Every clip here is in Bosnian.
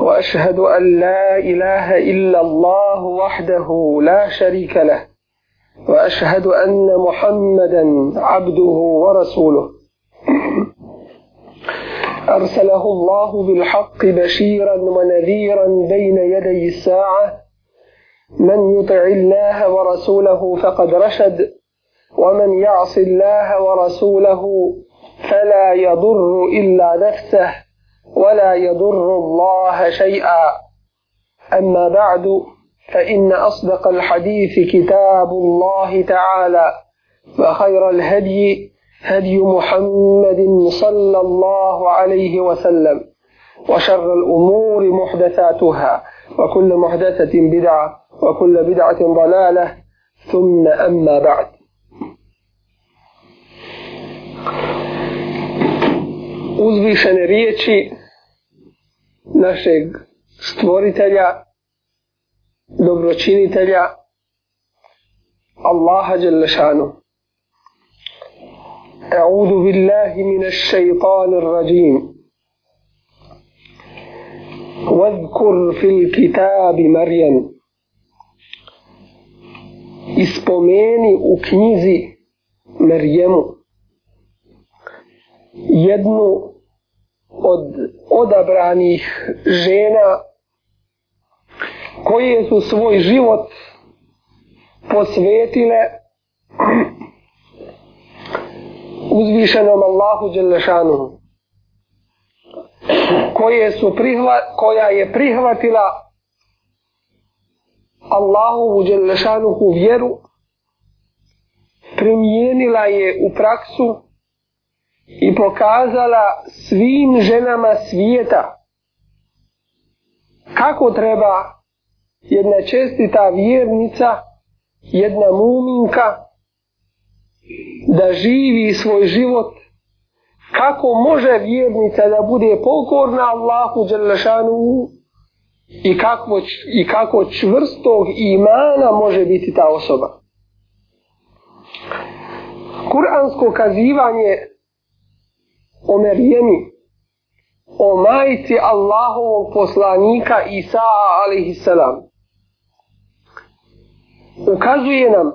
واشهد ان لا اله الا الله وحده لا شريك له واشهد ان محمدا عبده ورسوله ارسله الله بالحق بشيرا ونذيرا بين يدي الساعه من يطع الله ورسوله فقد رشد ومن يعص الله ورسوله فلا يضر الا نفسه ولا يضر الله شيئا أما بعد فإن أصدق الحديث كتاب الله تعالى وخير الهدي هدي محمد صلى الله عليه وسلم وشر الأمور محدثاتها وكل محدثة بدعة وكل بدعة ضلالة ثم أما بعد uzvišene riječi našeg stvoritelja, dobročinitelja, Allaha Đelešanu. أعوذ بالله من الشيطان الرجيم واذكر في الكتاب مريم اسبوميني أكنيزي مريم يدنو od odabranih žena koje su svoj život posvetile uzvišenom Allahu Đelešanu koje su prihva, koja je prihvatila Allahu Đelešanu u vjeru primijenila je u praksu i pokazala svim ženama svijeta kako treba jedna čestita vjernica, jedna muminka da živi svoj život kako može vjernica da bude pokorna Allahu Đelešanu i kako, i kako čvrstog imana može biti ta osoba. Kur'ansko kazivanje o Merijemi, o majici Allahovog poslanika Isa a.s. Ukazuje nam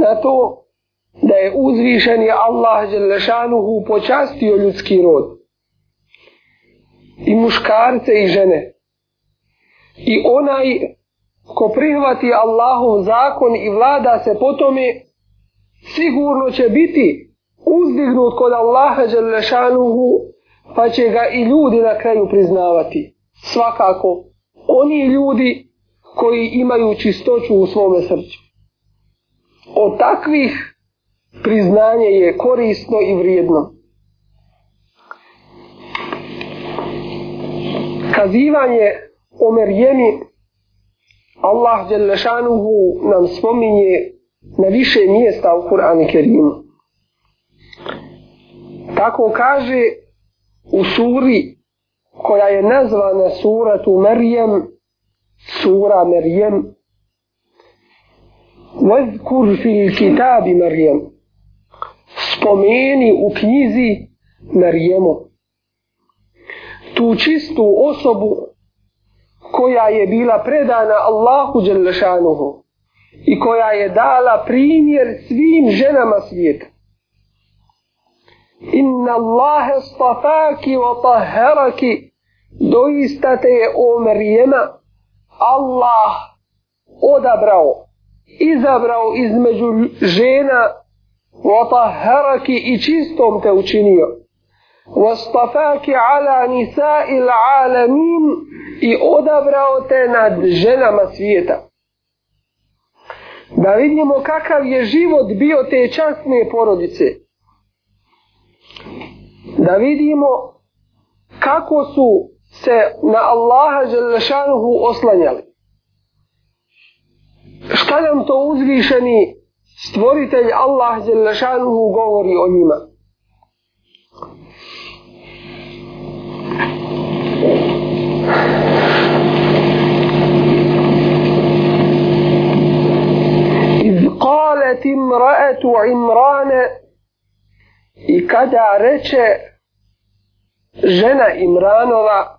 na to da je uzvišen je Allah Đelešanuhu počastio ljudski rod i muškarce i žene i onaj ko prihvati Allahov zakon i vlada se po tome sigurno će biti uzdignut kod Allaha Đalešanuhu, pa će ga i ljudi na kraju priznavati. Svakako, oni ljudi koji imaju čistoću u svome srću. Od takvih priznanje je korisno i vrijedno. Kazivanje o Merjemi Allah Đelešanuhu nam spominje na više mjesta u Kur'anu Kerimu. Tako kaže u suri koja je nazvana suratu Merijem, sura Merijem, وَذْكُرْ فِي الْكِتَابِ مَرْيَمُ Spomeni u knjizi Marijemo. Tu čistu osobu koja je bila predana Allahu Đelešanuhu i koja je dala primjer svim ženama svijeta. Inna Allahe stafaki wa taheraki Doista te je o Marijema Allah odabrao Izabrao između žena Wa taheraki i čistom te učinio Wa stafaki ala nisa il alamin I odabrao te nad ženama svijeta Da vidimo kakav je život bio te časne porodice da vidimo kako su se na Allaha Želešanuhu oslanjali. Šta nam to uzvišeni stvoritelj Allah Želešanuhu govori o njima? إذ قالت امرأة عمران I kada reče žena Imranova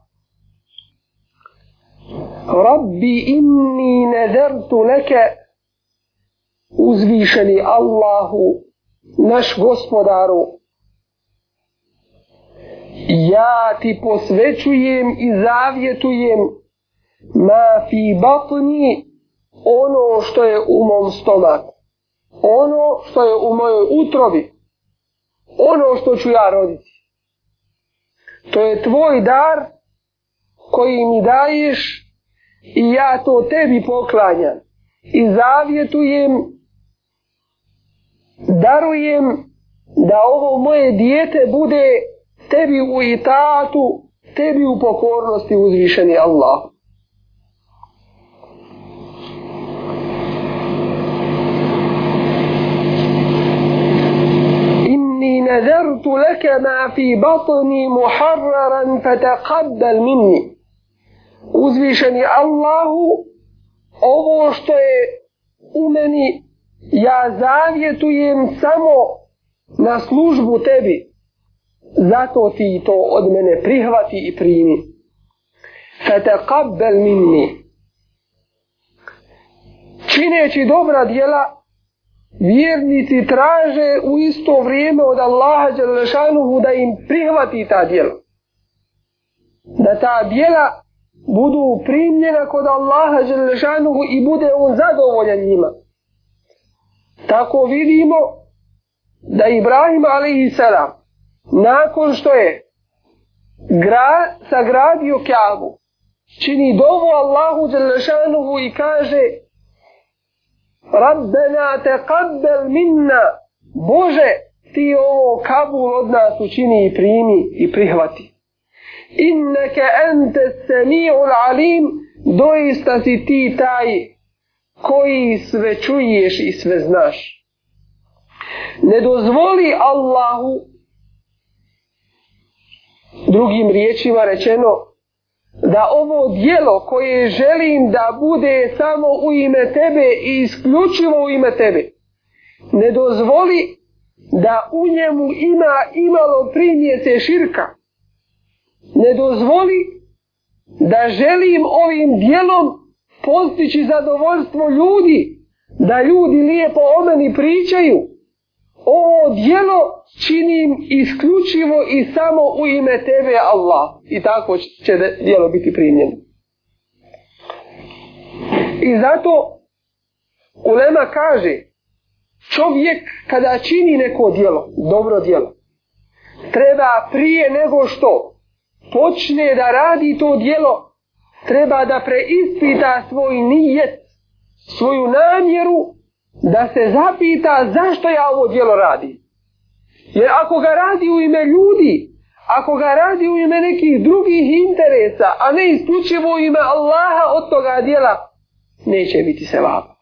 Rabbi inni nezertu leke uzvišeni Allahu naš gospodaru ja ti posvećujem i zavjetujem ma fi batni ono što je u mom stomaku ono što je u mojoj utrovi ono što ću ja roditi. To je tvoj dar koji mi daješ i ja to tebi poklanjam. I zavjetujem, darujem da ovo moje dijete bude tebi u itatu, tebi u pokornosti uzvišeni Allahu. إني نذرت لك ما في بطني محررا فتقبل مني uzvišeni Allahu ovo što je u meni ja zavjetujem samo na službu tebi zato ti to od mene prihvati i primi fatakabbal minni čineći dobra djela vjernici traže u isto vrijeme od Allaha Đelešanuhu da im prihvati ta djela. Da ta djela budu primljena kod Allaha Đelešanuhu i bude on zadovoljan njima. Tako vidimo da Ibrahim alaihi salam nakon što je gra, sagradio kjavu čini dovu Allahu Đelešanuhu i kaže Rabbena te kabbel minna. Bože, ti ovo kabul od nas učini i primi i prihvati. Inneke ente se mi ul alim, doista si ti taj koji sve čuješ i sve znaš. Ne dozvoli Allahu, drugim riječima rečeno, da ovo dijelo koje želim da bude samo u ime tebe i isključivo u ime tebe, ne dozvoli da u njemu ima imalo primjece širka. Ne dozvoli da želim ovim dijelom postići zadovoljstvo ljudi, da ljudi lijepo o meni pričaju, ovo dijelo činim isključivo i samo u ime tebe Allah. I tako će dijelo biti primljeno. I zato Ulema kaže čovjek kada čini neko dijelo, dobro dijelo, treba prije nego što počne da radi to dijelo, treba da preispita svoj nijet, svoju namjeru da se zapita zašto ja ovo djelo radi. Jer ako ga radi u ime ljudi, ako ga radi u ime nekih drugih interesa, a ne isključivo u ime Allaha od toga djela, neće biti sevaba.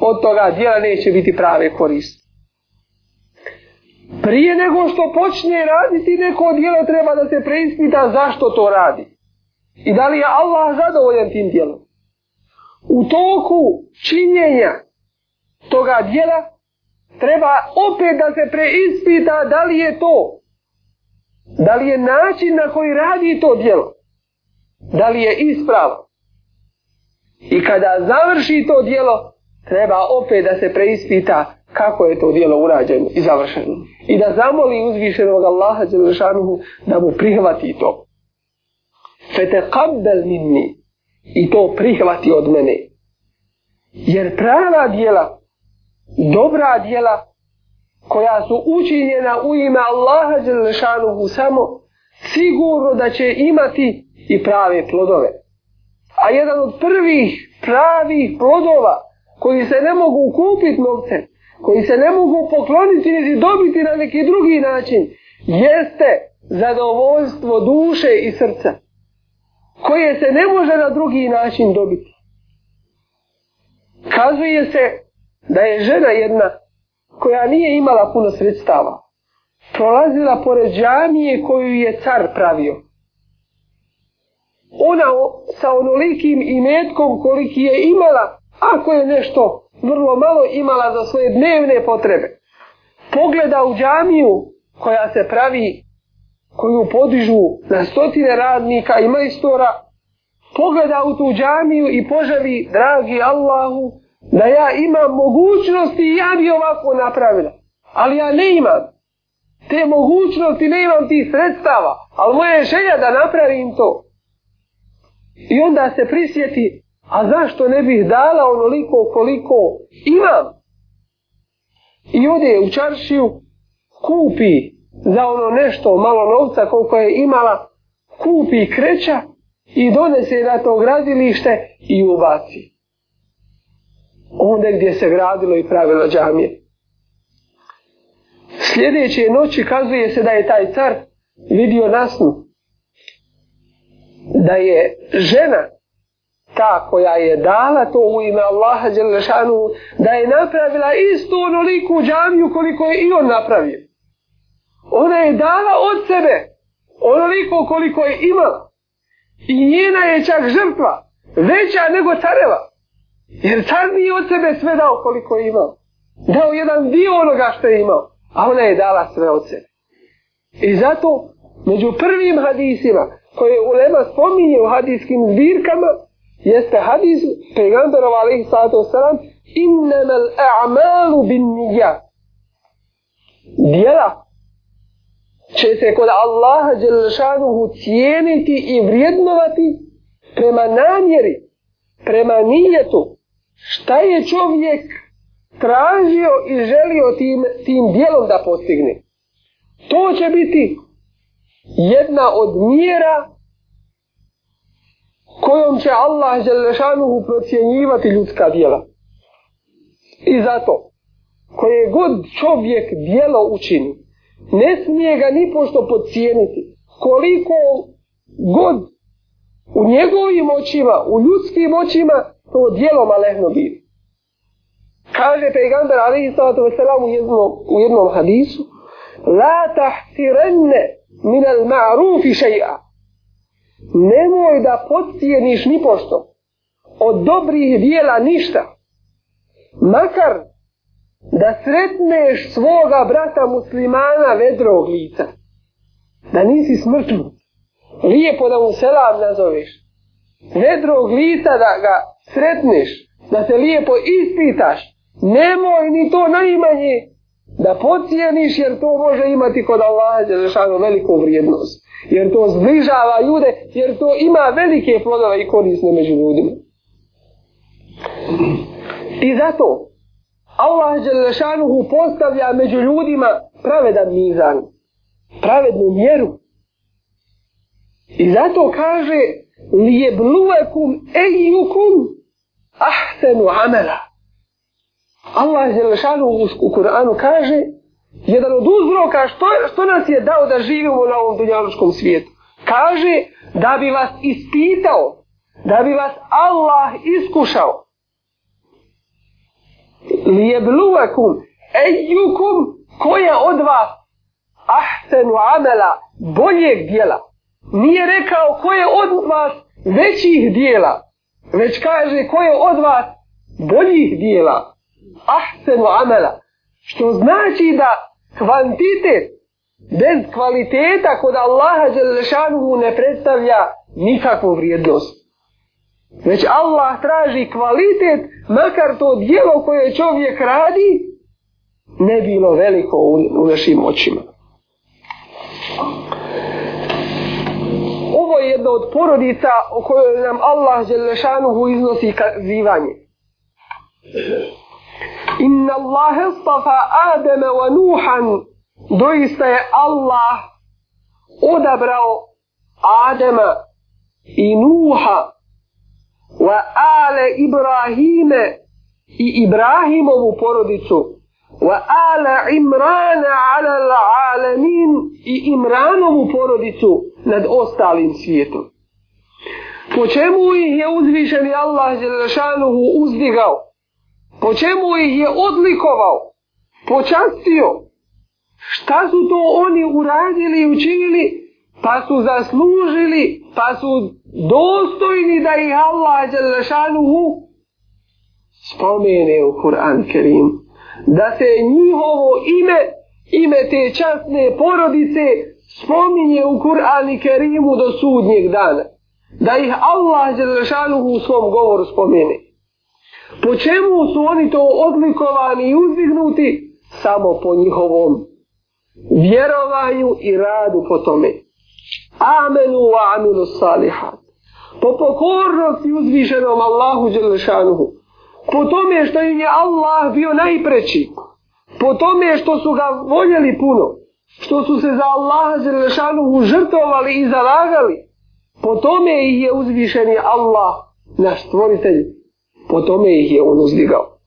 Od toga djela neće biti prave koriste. Prije nego što počne raditi neko djelo treba da se preispita zašto to radi. I da li je Allah zadovoljan tim djelom. U toku činjenja toga dijela, treba opet da se preispita da li je to, da li je način na koji radi to dijelo, da li je ispravo. I kada završi to dijelo, treba opet da se preispita kako je to dijelo urađeno i završeno. I da zamoli uzvišenog Allaha Đelešanuhu da mu prihvati to. Fete kabbel minni i to prihvati od mene. Jer prava dijela dobra djela koja su učinjena u ime Allaha Đelešanuhu samo sigurno da će imati i prave plodove. A jedan od prvih pravih plodova koji se ne mogu kupiti novcem, koji se ne mogu pokloniti ili dobiti na neki drugi način, jeste zadovoljstvo duše i srca, koje se ne može na drugi način dobiti. Kazuje se da je žena jedna koja nije imala puno sredstava prolazila pored džamije koju je car pravio. Ona sa onolikim imetkom koliki je imala, ako je nešto vrlo malo imala za svoje dnevne potrebe, pogleda u džamiju koja se pravi, koju podižu na stotine radnika i majstora, pogleda u tu džamiju i poželi, dragi Allahu, da ja imam mogućnosti i ja bi ovako napravila. Ali ja ne imam te mogućnosti, ne imam tih sredstava, ali moja je želja da napravim to. I onda se prisjeti, a zašto ne bih dala onoliko koliko imam? I ode u čaršiju, kupi za ono nešto, malo novca koliko je imala, kupi kreća i donese na to gradilište i ubaci onda gdje se gradilo i pravilo džamije. Sljedeće noći kazuje se da je taj car vidio nasnu da je žena ta koja je dala to u ime Allaha Đelešanu, da je napravila istu onoliku džamiju koliko je i on napravio. Ona je dala od sebe onoliko koliko je imala. I njena je čak žrtva veća nego careva. Jer car nije od sebe sve dao koliko je imao. Dao jedan dio onoga što je imao. A ona je dala sve od sebe. I zato među prvim hadisima koje ulema spominje u hadiskim zbirkama jeste hadis pegandarov alaihi sallatu wasalam innamal a'malu bin nijak. Dijela će se kod Allaha Đelšanuhu cijeniti i vrijednovati prema namjeri, prema nijetu, šta je čovjek tražio i želio tim, tim dijelom da postigne. To će biti jedna od mjera kojom će Allah Želešanuhu procjenjivati ljudska dijela. I zato, koje god čovjek dijelo učini, ne smije ga ni pošto podcijeniti. Koliko god u njegovim očima, u ljudskim očima, to dijelo malehno bilo. Kaže pejgamber alaihi sallatu wasalam u jednom, u jednom hadisu La tahtirenne minal ma'rufi šaj'a Nemoj da podcijeniš ni pošto od dobrih dijela ništa makar da sretneš svoga brata muslimana vedrog lica da nisi smrtnut lijepo da mu selam nazoveš vedrog lica da ga sretneš, da se lijepo ispitaš, nemoj ni to najmanje da pocijeniš jer to može imati kod Allaha Đelešanu veliku vrijednost. Jer to zbližava ljude, jer to ima velike plodove i korisne među ljudima. I zato Allah Đelešanu postavlja među ljudima pravedan mizan, pravednu mjeru. I zato kaže lijebluvekum ejukum ahsenu amela. Allah je lešanu u, u Kur'anu kaže jedan od uzroka što, što nas je dao da živimo na ovom dunjaločkom svijetu. Kaže da bi vas ispitao, da bi vas Allah iskušao. Lijebluvekum ejukum koje od vas ahsenu amela boljeg djela. Nije rekao ko je od vas većih dijela, već kaže ko je od vas boljih dijela. Ahsenu amela. Što znači da kvantitet bez kvaliteta kod Allaha Đelešanuhu ne predstavlja nikakvu vrijednost. Već Allah traži kvalitet, makar to dijelo koje čovjek radi, ne bilo veliko u, u našim očima ovo je jedna od porodica o kojoj nam Allah Želešanuhu iznosi kazivanje. Inna Allahe stafa Adama wa Nuhan doista je Allah odabrao Adama i Nuha wa Ale Ibrahime i Ibrahimovu porodicu wa ala imrana ala alamin i imranovu porodicu nad ostalim svijetom. Po čemu ih je uzvišeni Allah Đelešanuhu uzdigao? Po čemu ih je odlikovao? Počastio? Šta su to oni uradili i učinili? Pa su zaslužili, pa su dostojni da ih Allah Đelešanuhu spomene u Kur'an Kerimu da se njihovo ime, ime te časne porodice spominje u Kur'an i Kerimu do sudnjeg dana. Da ih Allah Đelešanu u svom govoru spomene. Po čemu su oni to odlikovani i uzdignuti? Samo po njihovom vjerovanju i radu po tome. Amenu wa aminu salihat. Po pokornosti uzvišenom Allahu Đelešanu po tome što im je Allah bio najpreći, po tome što su ga voljeli puno, što su se za Allaha Zerlešanu žrtovali i zalagali, po tome ih je uzvišeni Allah, naš stvoritelj, po tome ih je on uzdigao.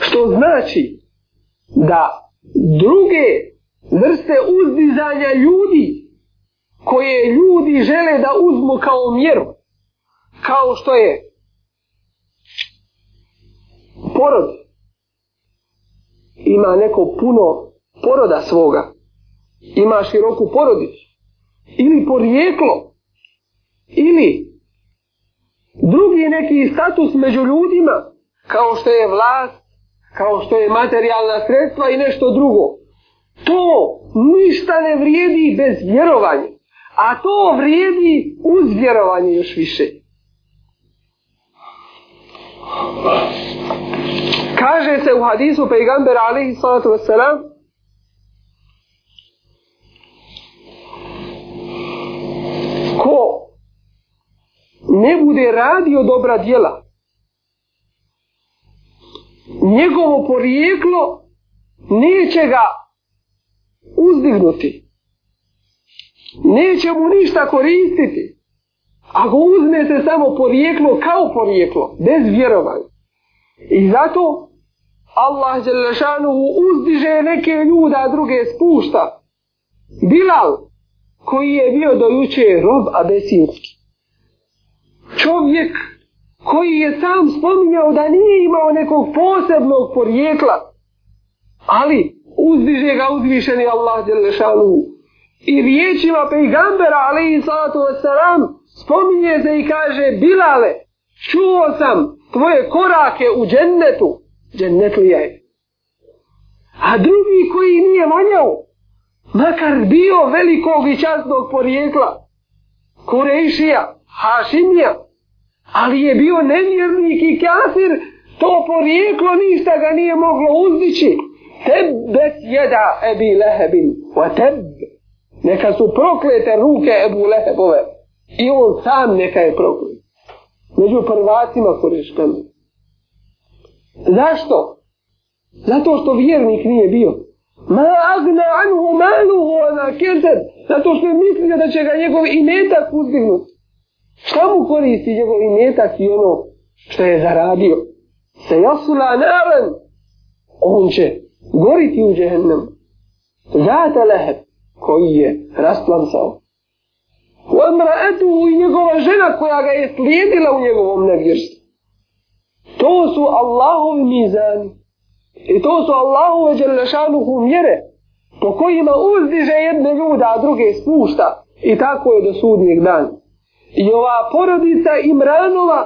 Što znači da druge vrste uzdizanja ljudi koje ljudi žele da uzmu kao mjeru, kao što je porod ima neko puno poroda svoga ima široku porodicu ili porijeklo ili drugi neki status među ljudima kao što je vlast kao što je materijalna sredstva i nešto drugo to ništa ne vrijedi bez vjerovanja a to vrijedi uz vjerovanje još više kaže se u hadisu pejgambera alihi salatu wasalam ko ne bude radio dobra djela njegovo porijeklo neće ga uzdignuti neće mu ništa koristiti ako uzme se samo porijeklo kao porijeklo bez vjerovanja I zato Allah Đelešanu uzdiže neke ljuda, druge spušta. Bilal, koji je bio do juče rob Abesinski. Čovjek koji je sam spominjao da nije imao nekog posebnog porijekla, ali uzdiže ga uzvišeni Allah Đelešanu. I riječima pejgambera, ali i salatu wassalam, spominje se i kaže, Bilale, čuo sam tvoje korake u džennetu, džennet lije. A drugi koji nije vanjao, makar bio velikog i častnog porijekla, Kurejšija, Hašimija, ali je bio nevjernik i kafir, to porijeklo ništa ga nije moglo uzdići. Teb bez jeda ebi lehebin, o teb, neka su proklete ruke ebu lehebove, i on sam neka je proklet. Među prvacima Kurejškama. Zašto? Zato što vjernik nije bio. Ma agna anhu maluhu ona kezer. Zato što je mislio da će ga njegov imetak uzdignut. Šta mu koristi njegov imetak i ono što je zaradio? Se jasula naran. On će goriti u džehennem. Zata leheb koji je rasplansao. U amra etuhu i njegova žena koja ga je slijedila u njegovom nevjerstvu. To su Allahovi mizani. I to su Allahove djelešanuhu mjere po kojima uzdiže jedne ljude, a druge spušta. I tako je do sudnijeg dana. I ova porodica Imranova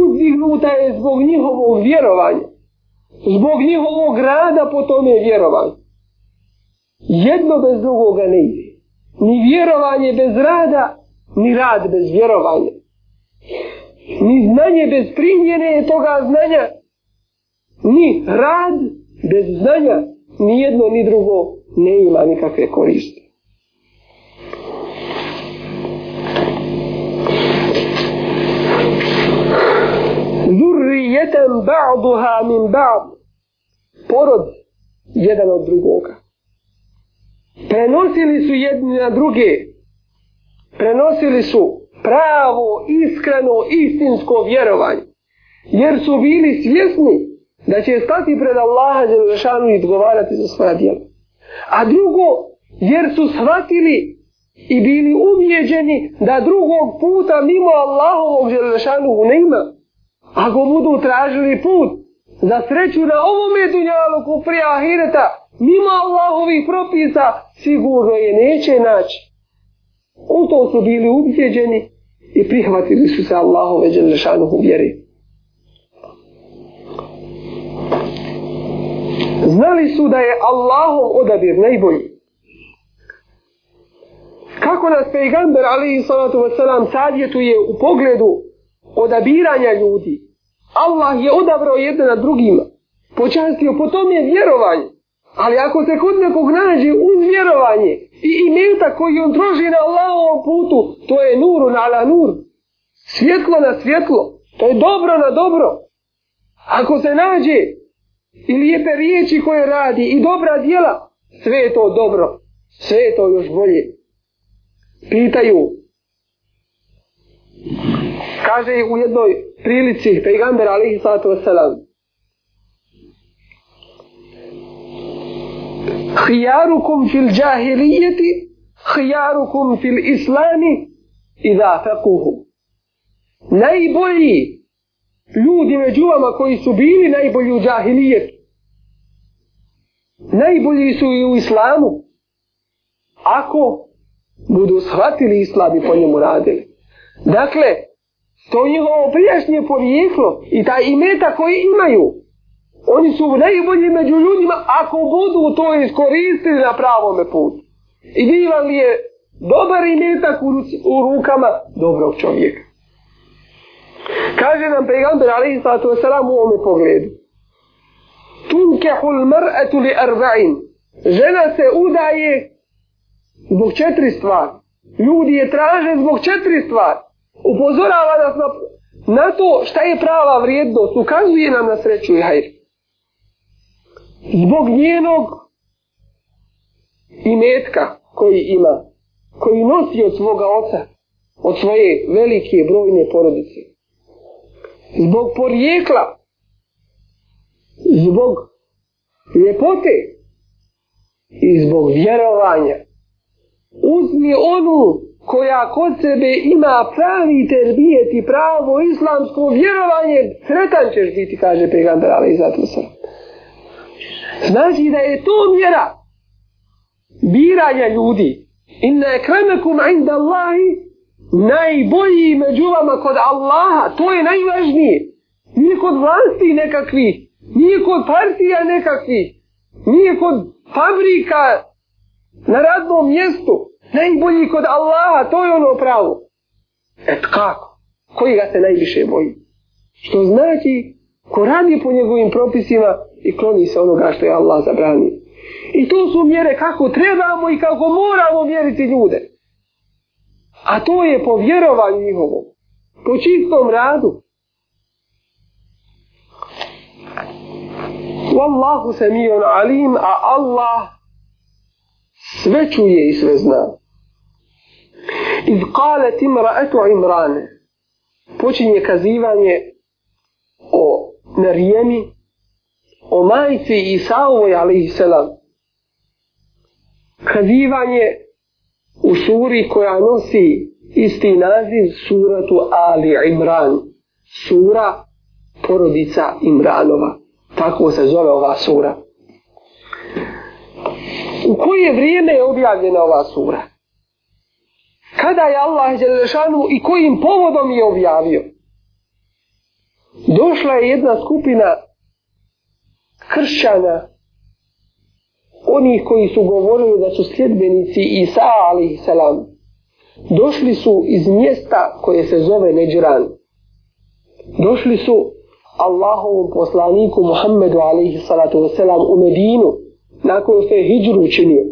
uzdignuta je zbog njihovog vjerovanja. Zbog njihovog rada po tome vjerovanju. Jedno bez drugoga ne ide. Ni vjerovanje bez rada, ni rad bez vjerovanja ni znanje bez primjene je toga znanja, ni rad bez znanja, ni jedno ni drugo ne ima nikakve koriste. jetem ba'duha min ba'd porod jedan od drugoga prenosili su jedni na druge prenosili su pravo, iskreno, istinsko vjerovanje. Jer su bili svjesni da će stati pred Allaha Đelešanu i odgovarati za svoje djela. A drugo, jer su shvatili i bili uvjeđeni da drugog puta mimo Allahovog Đelešanu ne ima. Ako budu tražili put za sreću na ovome dunjaluku prije ahireta, mimo Allahovih propisa, sigurno je neće naći. U to su bili ubjeđeni i prihvatili su se Allahove Đelešanu u vjeri. Znali su da je Allahov odabir najbolji. Kako nas pejgamber Ali i salatu wasalam savjetuje u pogledu odabiranja ljudi. Allah je odabrao jedna na drugima. Počastio po tome vjerovanje. Ali ako se kod nekog nađe uzvjerovanje i imeta koji on troži na Allahovom putu, to je nuru na ala nur. Svjetlo na svjetlo. To je dobro na dobro. Ako se nađe i lijepe riječi koje radi i dobra djela, sve je to dobro. Sve je to još bolje. Pitaju. Kaže u jednoj prilici pejgamber alaihi sallatu wasalam. Hijarukum fil džahilijeti, hijarukum fil islami, iza fekuhu. Najbolji ljudi među vama koji su bili najbolji u džahilijetu, najbolji su i u islamu, ako budu shvatili islam i po njemu radili. Dakle, to njihovo prijašnje porijeklo i taj imeta koji imaju, Oni su najbolji među ljudima ako budu to iskoristili na pravom putu. I divan li je dobar imetak u, u rukama dobrog čovjeka. Kaže nam pegamber alaihi sallatu wasalam u ovome pogledu. Tunkehul mr'atu li arba'in. Žena se udaje zbog četiri stvari. Ljudi je traže zbog četiri stvari. Upozorava nas na, na to šta je prava vrijednost. Ukazuje nam na sreću i hajri zbog njenog imetka koji ima, koji nosi od svoga oca, od svoje velike brojne porodice. Zbog porijekla, zbog ljepote i zbog vjerovanja. Uzmi onu koja kod sebe ima pravi terbijet i pravo islamsko vjerovanje, sretan ćeš biti, kaže pegandar Ali Zatrosan. Znači da je to mjera biranja ljudi. Inna ekremekum inda Allahi najbolji među vama kod Allaha. To je najvažnije. Nije kod vlasti nekakvi. Nije kod partija nekakvi. Nije kod fabrika na radnom mjestu. Najbolji kod Allaha. To je ono pravo. Et kako? Koji ga se najviše boji? Što znači ko radi po njegovim propisima i kloni se onoga što je Allah zabranio. I to su mjere kako trebamo i kako moramo mjeriti ljude. A to je po vjerovanju njihovom. Po čistom radu. Wallahu se mi on alim, a Allah sve čuje i sve zna. Iz kale timra etu imrane. Počinje kazivanje o Marijemi o majci Isaovoj, alaihi selam, kazivanje u suri koja nosi isti naziv suratu Ali Imran, sura porodica Imranova. Tako se zove ova sura. U koje vrijeme je objavljena ova sura? Kada je Allah Đelešanu i kojim povodom je objavio? Došla je jedna skupina kršćana, oni koji su govorili da su sljedbenici Isa alaihi salam, došli su iz mjesta koje se zove Neđran. Došli su Allahovom poslaniku Muhammedu alaihi salatu wasalam u Medinu, nakon što je hijđru učinio.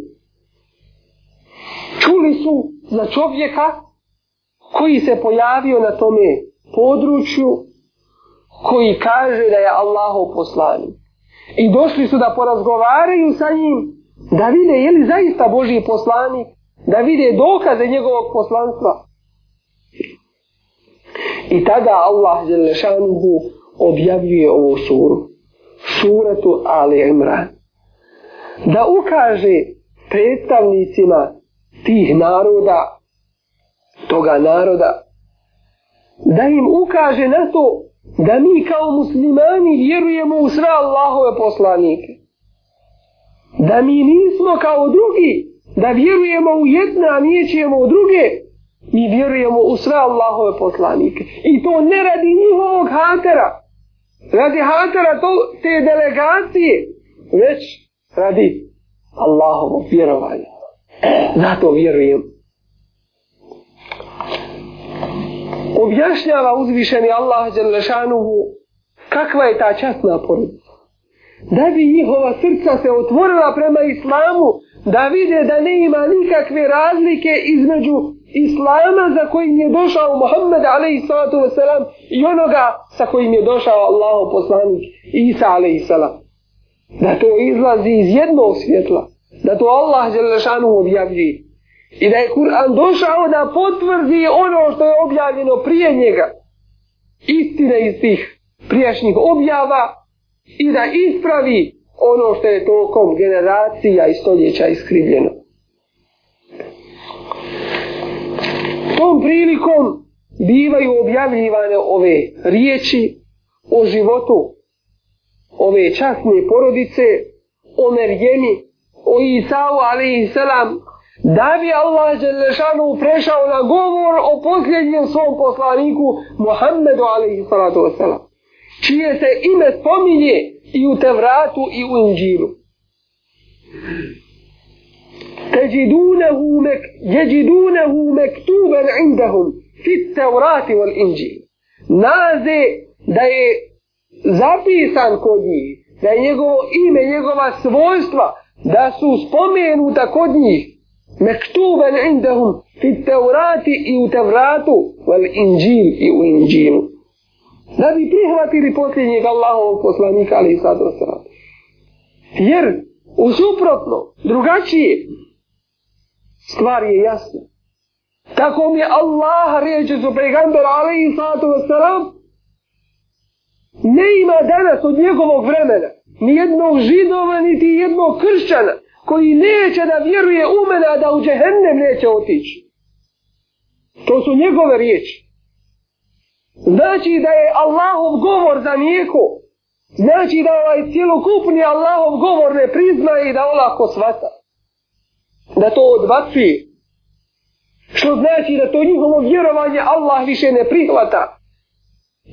Čuli su za čovjeka koji se pojavio na tome području koji kaže da je Allahov poslanik. I došli su da porazgovaraju sa njim, da vide je li zaista Boži poslanik, da vide dokaze njegovog poslanstva. I tada Allah Đelešanuhu objavljuje ovu suru, suratu Ali Imran, da ukaže predstavnicima tih naroda, toga naroda, da im ukaže na to da mi kao muslimani vjerujemo u sve Allahove poslanike. Da mi nismo kao drugi, da vjerujemo u jedne, a nijećemo u druge. Mi vjerujemo u sve Allahove poslanike. I to ne radi njihovog hatera. Radi hatera to, te delegacije. Već radi Allahovog vjerovanja. Zato vjerujemo. objašnjava uzvišeni Allah Đelešanuhu kakva je ta časna porodica. Da bi njihova srca se otvorila prema islamu, da vide da ne ima nikakve razlike između islama za kojim je došao Muhammed a.s. i onoga sa kojim je došao Allah poslanik Isa a.s. Da to izlazi iz jednog svjetla, da to Allah Đelešanuhu objavljuje. I da je Kur'an došao da potvrdi ono što je objavljeno prije njega. Istine iz tih prijašnjih objava i da ispravi ono što je tokom generacija i stoljeća iskrivljeno. Tom prilikom bivaju objavljivane ove riječi o životu ove časne porodice, o Merjeni, o Isao, ali i selam, da bi Allah Đelešanu prešao na govor o posljednjem svom poslaniku Muhammedu alaihi salatu wasalam, čije se ime spominje i u Tevratu i u Inđilu. Teđidunehu mek, jeđidunehu mektuben indahum fit Tevrati wal Inđil. Naze da je zapisan kod njih, da je njegovo ime, njegova svojstva, da su spomenuta kod njih mektuben indahum fit tevrati i u tevratu val inđil i u inđilu. Da bi prihvatili posljednjeg Allahovog poslanika, ali i sad Jer, usuprotno, drugačije, stvar je jasna. Tako mi Allah reče su pregambar, ali i sad vasrat, ne ima danas od njegovog vremena, ni jednog židova, niti jednog kršćana, koji neće da vjeruje u mene, a da u džehennem neće otići. To su njegove riječi. Znači da je Allahov govor za nijeko. Znači da ovaj cijelokupni Allahov govor ne prizna i da olako svata. Da to odbacuje. Što znači da to njihovo vjerovanje Allah više ne prihvata.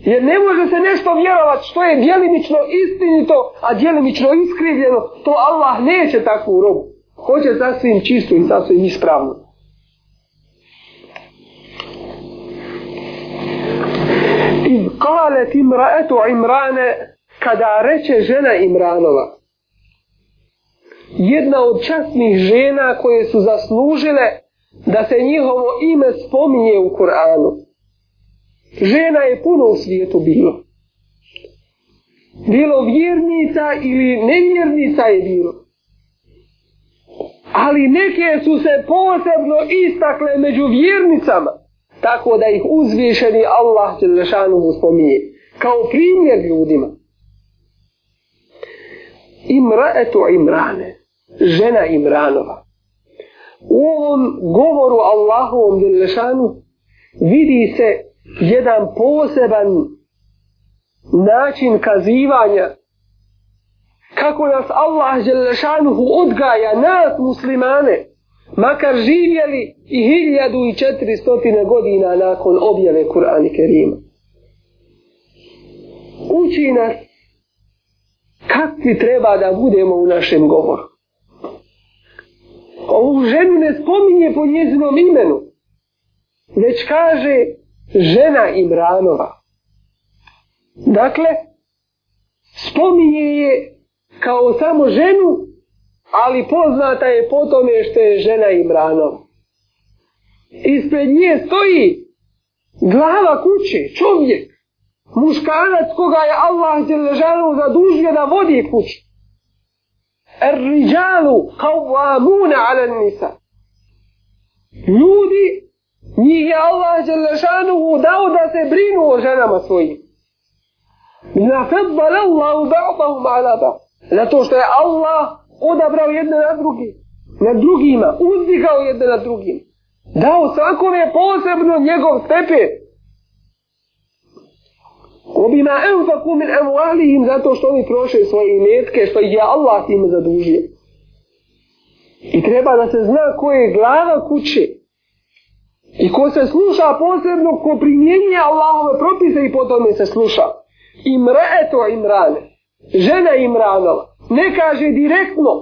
Jer ne može se nešto vjerovat što je djelimično istinito, a djelimično iskrivljeno, to Allah neće takvu robu. Hoće sasvim čistu i sasvim ispravnu. Iz kale tim ra'etu imrane, kada reče žena Imranova, jedna od časnih žena koje su zaslužile da se njihovo ime spominje u Kur'anu žena je puno u svijetu bilo. Bilo vjernica ili nevjernica je bilo. Ali neke su se posebno istakle među vjernicama, tako da ih uzvišeni Allah će zašanu mu spominje, kao primjer ljudima. Imraetu Imrane, žena Imranova. U ovom govoru Allahovom Đelešanu vidi se jedan poseban način kazivanja kako nas Allah Želešanuhu odgaja nas muslimane makar živjeli i hiljadu i četiri stotine godina nakon objave Kur'an i Kerima. Uči nas kakvi treba da budemo u našem govoru. Ovu ženu ne spominje po njezinom imenu, već kaže žena Imranova. Dakle, spominje je kao samo ženu, ali poznata je po tome što je žena Imranova. Ispred nje stoji glava kuće, čovjek, muškarac koga je Allah Đelešanu zadužio da vodi kuću. Er-riđalu kavvamuna ala nisa. Ljudi Njih je Allah Đelešanuhu dao da se brinu o ženama svojim. Na fedbala Allahu ba'dahum ala ba'd. Zato što je Allah odabrao jedne na drugi. Na drugima. Uzdigao jedne na drugim. Dao svakome posebno njegov stepe. Ko bi na enfaku min emualihim zato što oni troše svoje imetke što je Allah tim zadužio. I treba da se zna ko je glava kuće. I ko se sluša posebno, ko primjenje Allahove propise i potom se sluša. Imre eto imrane. Žena imranova. Ne kaže direktno,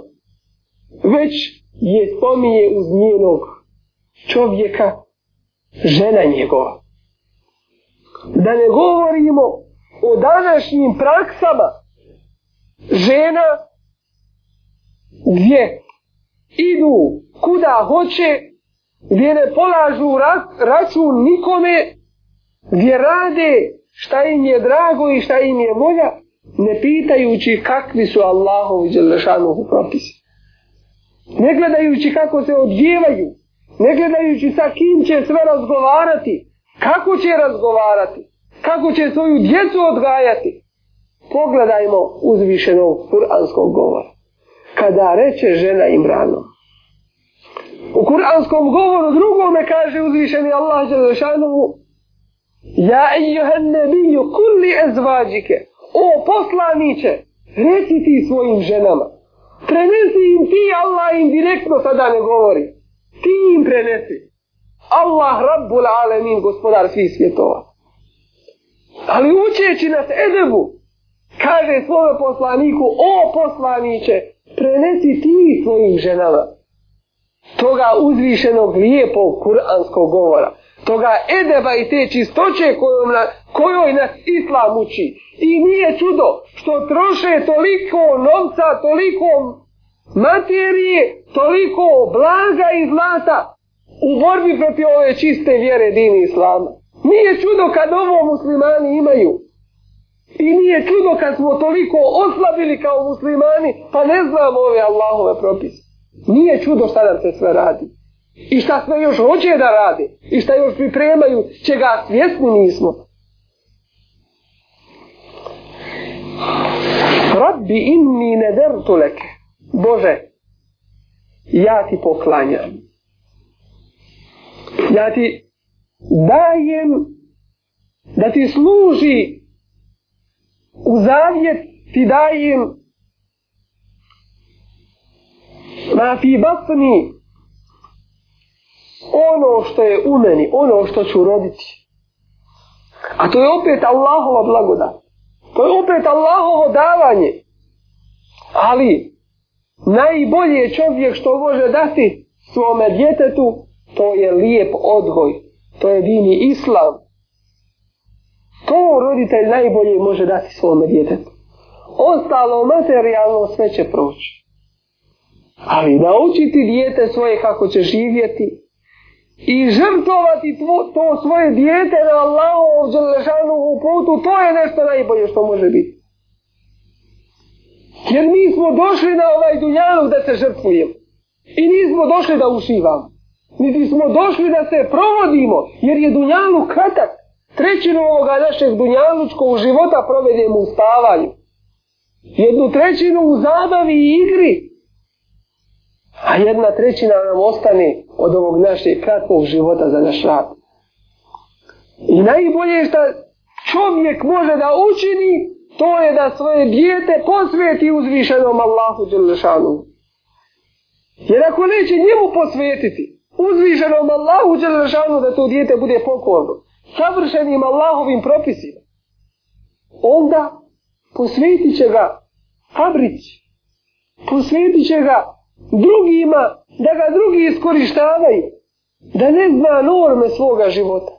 već je spominje uz njenog čovjeka, žena njegova. Da ne govorimo o današnjim praksama žena gdje idu kuda hoće gdje ne polažu račun nikome, gdje rade šta im je drago i šta im je volja, ne pitajući kakvi su Allahov i Đelešanov propisi. Ne gledajući kako se odjevaju, ne gledajući sa kim će sve razgovarati, kako će razgovarati, kako će svoju djecu odgajati. Pogledajmo uzvišenog kuranskog govora. Kada reče žena Imranom, U kuranskom govoru drugome kaže uzvišeni Allah Đelešanovu Ja ejuhan nebiju kulli ezvađike O poslaniće Reci ti svojim ženama Prenesi im ti Allah im direktno sada ne govori Ti im prenesi Allah Rabbul Alemin gospodar svih svjetova Ali učeći nas edebu Kaže svojom poslaniku O poslaniće Prenesi ti svojim ženama toga uzvišenog lijepog kuranskog govora, toga edeba i te čistoće kojom na, kojoj nas islam uči. I nije čudo što troše toliko novca, toliko materije, toliko blaga i zlata u borbi proti ove čiste vjere dini islama. Nije čudo kad ovo muslimani imaju. I nije čudo kad smo toliko oslabili kao muslimani, pa ne znamo ove Allahove propise. Nije čudo šta nam se sve radi. I šta sve još hoće da rade. I šta još pripremaju, čega svjesni nismo. Rabbi inni nedertu leke. Bože, ja ti poklanjam. Ja ti dajem da ti služi u zavjet ti dajem ma znači, fi basni ono što je u meni, ono što ću roditi. A to je opet Allahova blagodat. To je opet Allahovo davanje. Ali najbolje je čovjek što može dati svome djetetu, to je lijep odgoj. To je dini islam. To roditelj najbolje može dati svome djetetu. Ostalo materijalno sve će proći. Ali naučiti dijete svoje kako će živjeti i žrtovati tvo, to svoje dijete na Allahu ovdje u putu, to je nešto najbolje što može biti. Jer mi smo došli na ovaj dunjalog da se žrtvujemo. I nismo došli da ušivamo. Niti smo došli da se provodimo, jer je dunjalu kratak. Trećinu ovoga našeg dunjalučkog života provedemo u spavanju. Jednu trećinu u zabavi i igri, A jedna trećina nam ostane od ovog našeg kratkog života za naš rad. I najbolje što čovjek može da učini, to je da svoje dijete posveti uzvišenom Allahu Đelešanu. Jer ako neće njemu posvetiti, uzvišenom Allahu Đelešanu da to dijete bude pokorno, savršenim Allahovim propisima, onda posvetit će ga fabrić, posvetit će ga drugima, da ga drugi iskorištavaju, da ne zna norme svoga života,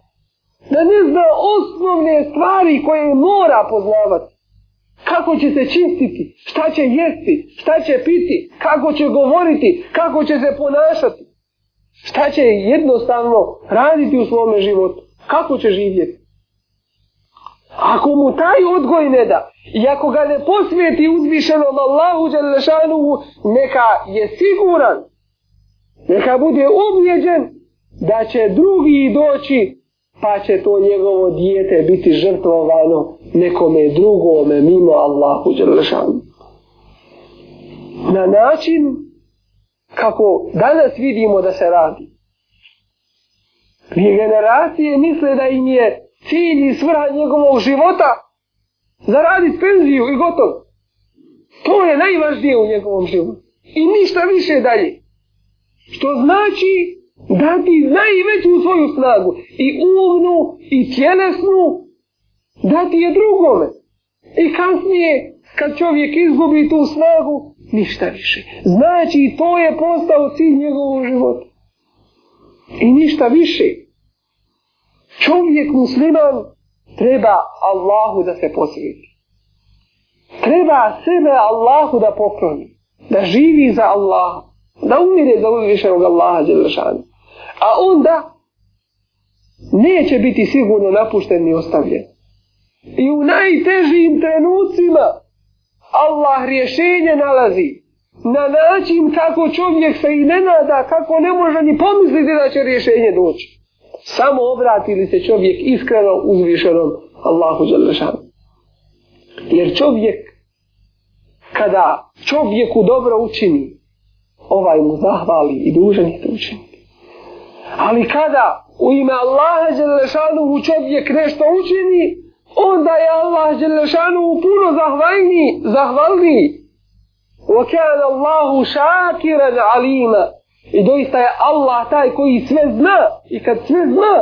da ne zna osnovne stvari koje mora poznavati. Kako će se čistiti, šta će jesti, šta će piti, kako će govoriti, kako će se ponašati. Šta će jednostavno raditi u svome životu, kako će živjeti. Ako mu taj odgoj ne da, i ako ga ne posvijeti uzvišenom Allahu Đalešanuhu, neka je siguran, neka bude objeđen da će drugi doći, pa će to njegovo dijete biti žrtvovano nekome drugome mimo Allahu Đalešanuhu. Na način kako danas vidimo da se radi. Dvije generacije misle da im je cilj i svrha njegovog života zaradit penziju i gotovo. To je najvažnije u njegovom životu. I ništa više dalje. Što znači dati najveću svoju snagu i umnu i tjelesnu dati je drugome. I kasnije kad čovjek izgubi tu snagu ništa više. Znači to je postao cilj njegovog života. I ništa više. Čovjek musliman treba Allahu da se posvjeti. Treba sebe Allahu da pokloni. Da živi za Allah. Da umire za uzvišenog Allaha Đelešana. A onda neće biti sigurno napušten ni ostavljen. I u najtežijim trenucima Allah rješenje nalazi na način kako čovjek se i ne nada, kako ne može ni pomisliti da će rješenje doći samo obrati li se čovjek iskreno uzvišenom Allahu Đalešanu. Jer čovjek, kada čovjeku dobro učini, ovaj mu zahvali i dužan je to učiniti. Ali kada u ime Allaha Đalešanu u čovjek nešto učini, onda je Allah Đalešanu puno zahvalni, zahvalni. وكان الله شاكرا عليما I doista je Allah taj koji sve zna. I kad sve zna,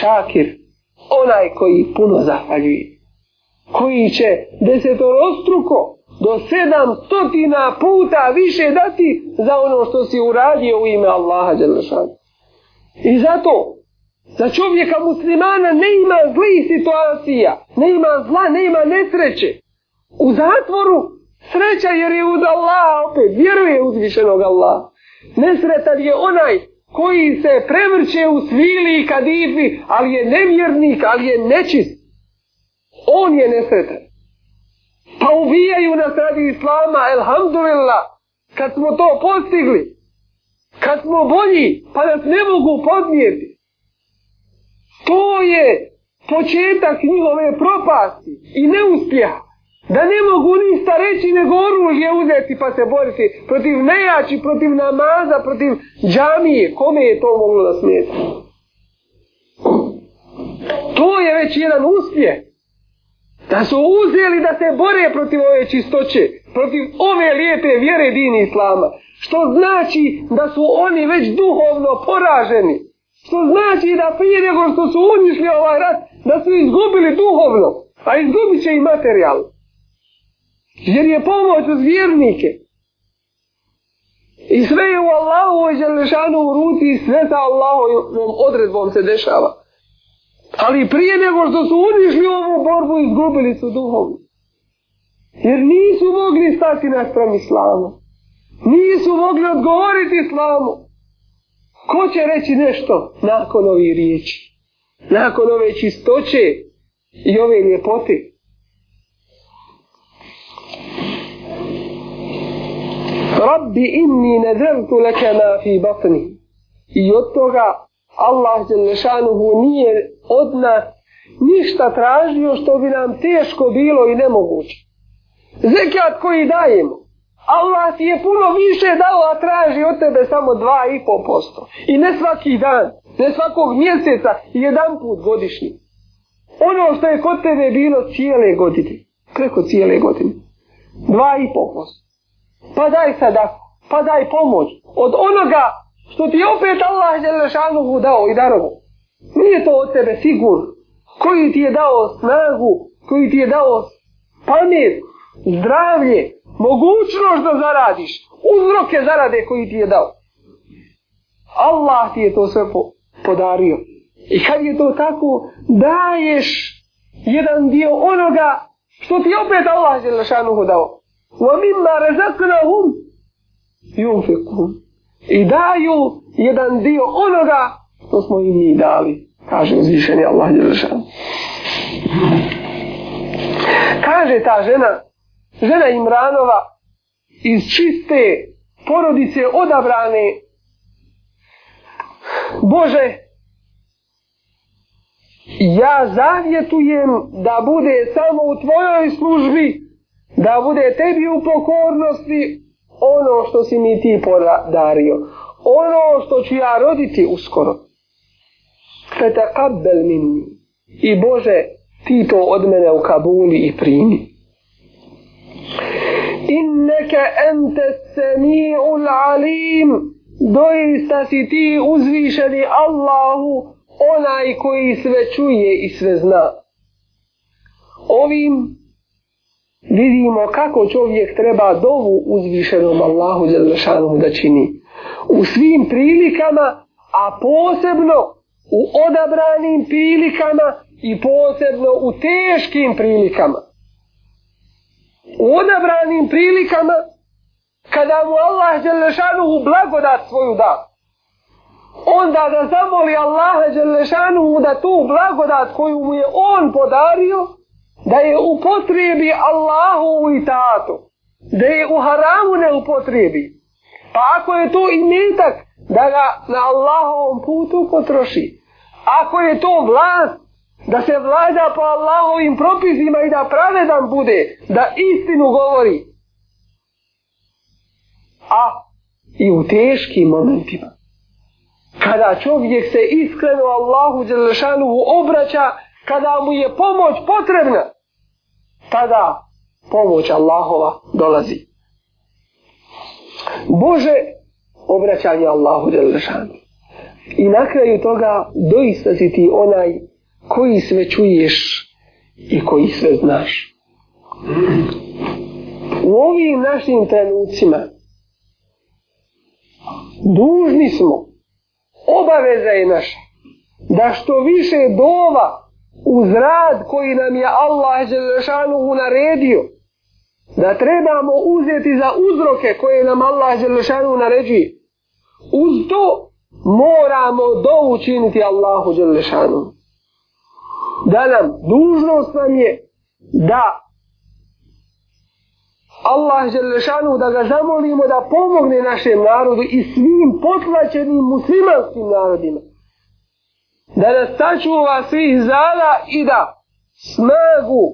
šakir, onaj koji puno zahvaljuje. Koji će desetorostruko do sedam stotina puta više dati za ono što si uradio u ime Allaha Đelešan. I zato, za čovjeka muslimana ne ima zlih situacija, ne ima zla, ne ima nesreće. U zatvoru sreća jer je uz Allaha opet, vjeruje uzvišenog Allaha. Nesretan je onaj koji se prevrće u svili i kadifi, ali je nevjernik, ali je nečist. On je nesretan. Pa ubijaju nas radi islama, elhamdulillah, kad smo to postigli. Kad smo bolji, pa nas ne mogu podnijeti. To je početak njihove propasti i neuspjeha. Da ne mogu ništa reći nego oružje uzeti pa se boriti protiv nejači, protiv namaza, protiv džamije. Kome je to moglo da smeta? To je već jedan uspje. Da su uzeli da se bore protiv ove čistoće, protiv ove lijepe vjere dini islama. Što znači da su oni već duhovno poraženi. Što znači da prije nego što su unišli ovaj rat, da su izgubili duhovno. A izgubit će i materijalno. Jer je pomoć od vjernike. I sve je u Allahovoj želešanu u ruci i sve sa Allahovom odredbom se dešava. Ali prije nego što su unišli ovu borbu izgubili su duhovni. Jer nisu mogli stati na stran islamu. Nisu mogli odgovoriti islamu. Ko će reći nešto nakon ovih riječi? Nakon ove čistoće i ove ljepote? Rabbi inni nezertu leke ma fi batni. I od toga Allah Đelešanuhu nije od nas ništa tražio što bi nam teško bilo i nemoguće. Zekijat koji dajemo, Allah ti je puno više dao, a traži od tebe samo 2,5%. I ne svaki dan, ne svakog mjeseca, jedan put godišnji. Ono što je kod tebe bilo cijele godine, preko cijele godine, 2,5% pa daj sadaku, pa daj pomoć od onoga što ti opet Allah Đelešanuhu dao i darovo. Nije to od tebe sigur koji ti je dao snagu, koji ti je dao pamet, zdravlje, mogućnost da zaradiš, uzroke zarade koji ti je dao. Allah ti je to sve po, podario. I kad je to tako, daješ jedan dio onoga što ti opet Allah Đelešanuhu dao. وَمِمَّا رَزَقْنَهُمْ يُنْفِقُهُمْ I daju jedan dio onoga što smo im mi dali. Kaže uzvišeni Allah Đelešan. Kaže ta žena, žena Imranova iz čiste porodice odabrane Bože, ja zavjetujem da bude samo u tvojoj službi da bude tebi u pokornosti ono što si mi ti podario. Ono što ću ja roditi uskoro. Fete kabbel minni. I Bože, ti to od mene u Kabuli i primi. Inneke ente semi'ul alim. Doista si ti uzvišeni Allahu onaj koji sve čuje i sve zna. Ovim vidimo kako čovjek treba dovu uzvišenom Allahu Đelešanu da čini. U svim prilikama, a posebno u odabranim prilikama i posebno u teškim prilikama. U odabranim prilikama, kada mu Allah Đelešanu u blagodat svoju da, onda da zamoli Allaha Đelešanu da tu blagodat koju mu je on podario, da je upotrijebi Allahu i tatu, da je u haramu ne upotrijebi. Pa ako je to i metak, da ga na Allahovom putu potroši. Ako je to vlast, da se vlada po Allahovim propisima i da pravedan bude, da istinu govori. A i u teškim momentima, kada čovjek se iskreno Allahu Đelešanu obraća, kada mu je pomoć potrebna, tada pomoć Allahova dolazi. Bože obraćanje Allahu Đelešanu. I na kraju toga doista si ti onaj koji sve čuješ i koji sve znaš. U ovim našim trenucima dužni smo, obaveza je naša, da što više dova uz rad koji nam je Allah Đelešanuhu naredio, da trebamo uzeti za uzroke koje nam Allah Đelešanuhu naređuje, uz to moramo do učiniti Allahu Đelešanuhu. Da nam, dužnost nam je da Allah Đelešanuhu da ga zamolimo da pomogne našem narodu i svim potlačenim muslimanskim narodima da nas sačuva svih zala i da snagu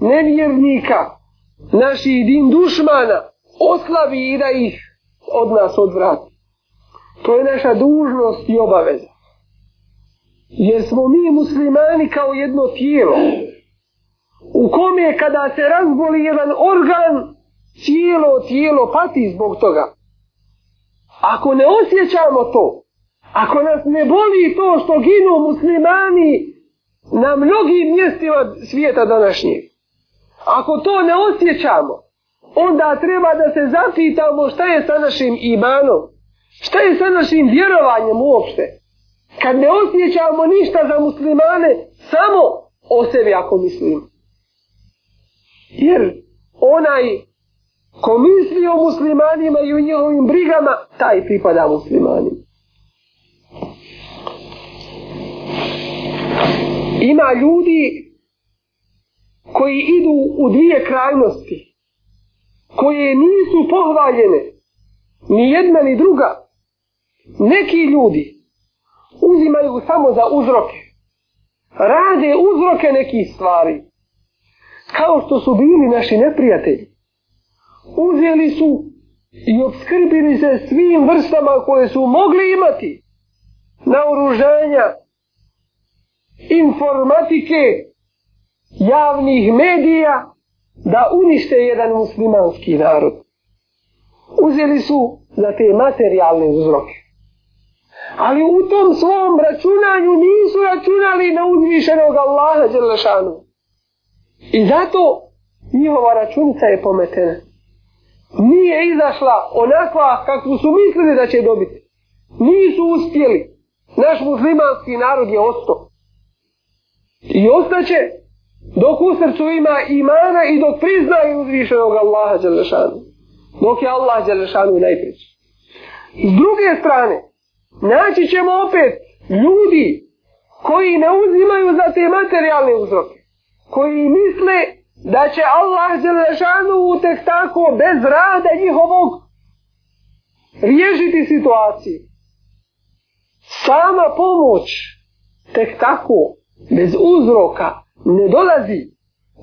nevjernika, naših din dušmana, oslavi i da ih od nas odvrati. To je naša dužnost i obaveza. Jer smo mi muslimani kao jedno tijelo, u kome kada se razboli jedan organ, cijelo tijelo pati zbog toga. Ako ne osjećamo to, Ako nas ne boli to što ginu muslimani na mnogim mjestima svijeta današnjeg, ako to ne osjećamo, onda treba da se zapitamo šta je sa našim imanom, šta je sa našim vjerovanjem uopšte. Kad ne osjećamo ništa za muslimane, samo o sebi ako mislimo. Jer onaj ko misli o muslimanima i o njihovim brigama, taj pripada muslimanima. ima ljudi koji idu u dvije krajnosti, koje nisu pohvaljene, ni jedna ni druga. Neki ljudi uzimaju samo za uzroke, rade uzroke nekih stvari, kao što su bili naši neprijatelji. Uzeli su i obskrbili se svim vrstama koje su mogli imati na oružanja, informatike javnih medija da unište jedan muslimanski narod. Uzeli su za te materijalne uzroke. Ali u tom svom računanju nisu računali na uzvišenog Allaha Đerlešanu. I zato njihova računica je pometena. Nije izašla onakva kakvu su mislili da će dobiti. Nisu uspjeli. Naš muslimanski narod je ostao. I ostaće dok u srcu ima imana i dok priznaje uzvišenog Allaha Đelešanu. Dok je Allah Đelešanu najpreći. S druge strane, naći ćemo opet ljudi koji ne uzimaju za te materijalne uzroke. Koji misle da će Allah Đelešanu tek tako bez rada njihovog riješiti situaciju. Sama pomoć tek tako bez uzroka ne dolazi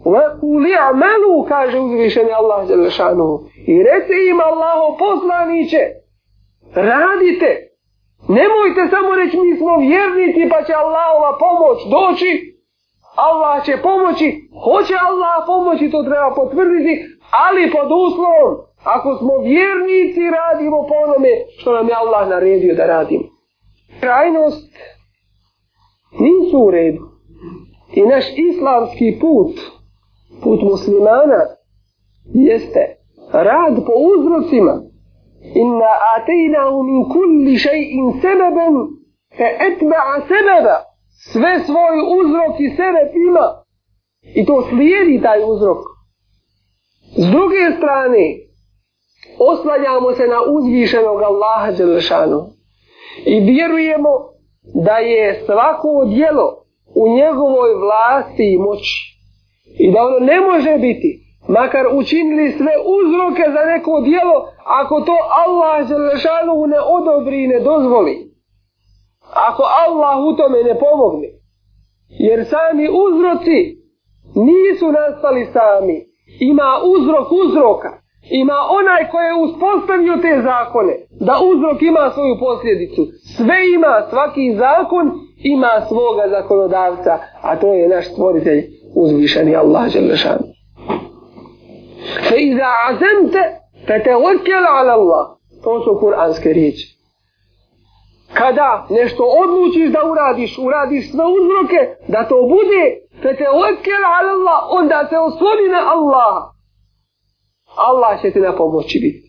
وَقُلِ عَمَلُوا kaže uzvišeni Allah Đelešanu i reci im Allaho poslaniće radite nemojte samo reći mi smo vjernici pa će Allahova pomoć doći Allah će pomoći hoće Allah pomoći to treba potvrditi ali pod uslovom ako smo vjernici radimo po onome što nam je Allah naredio da radimo krajnost nisu u redu. I naš islamski put, put muslimana, jeste rad po uzrocima. Inna atejna u min kulli šeji'in sebeben, fe etba'a sebeba. Sve svoje uzroki sebe ima. I to slijedi taj uzrok. S druge strane, oslanjamo se na uzvišenog Allaha Đelešanu. I vjerujemo da je svako dijelo u njegovoj vlasti i moći i da ono ne može biti makar učinili sve uzroke za neko dijelo ako to Allah Želešanu ne odobri i ne dozvoli ako Allah u tome ne pomogne jer sami uzroci nisu nastali sami ima uzrok uzroka ima onaj koji je uspostavio te zakone, da uzrok ima svoju posljedicu. Sve ima, svaki zakon ima svoga zakonodavca, a to je naš stvoritelj, uzvišeni Allah Đelešan. Fe iza azemte, fe te ala Allah. To su kuranske riječi. Kada nešto odlučiš da uradiš, uradiš sve uzroke, da to bude, fe te ala Allah, onda se osloni na Allaha. Allah će ti na pomoći biti.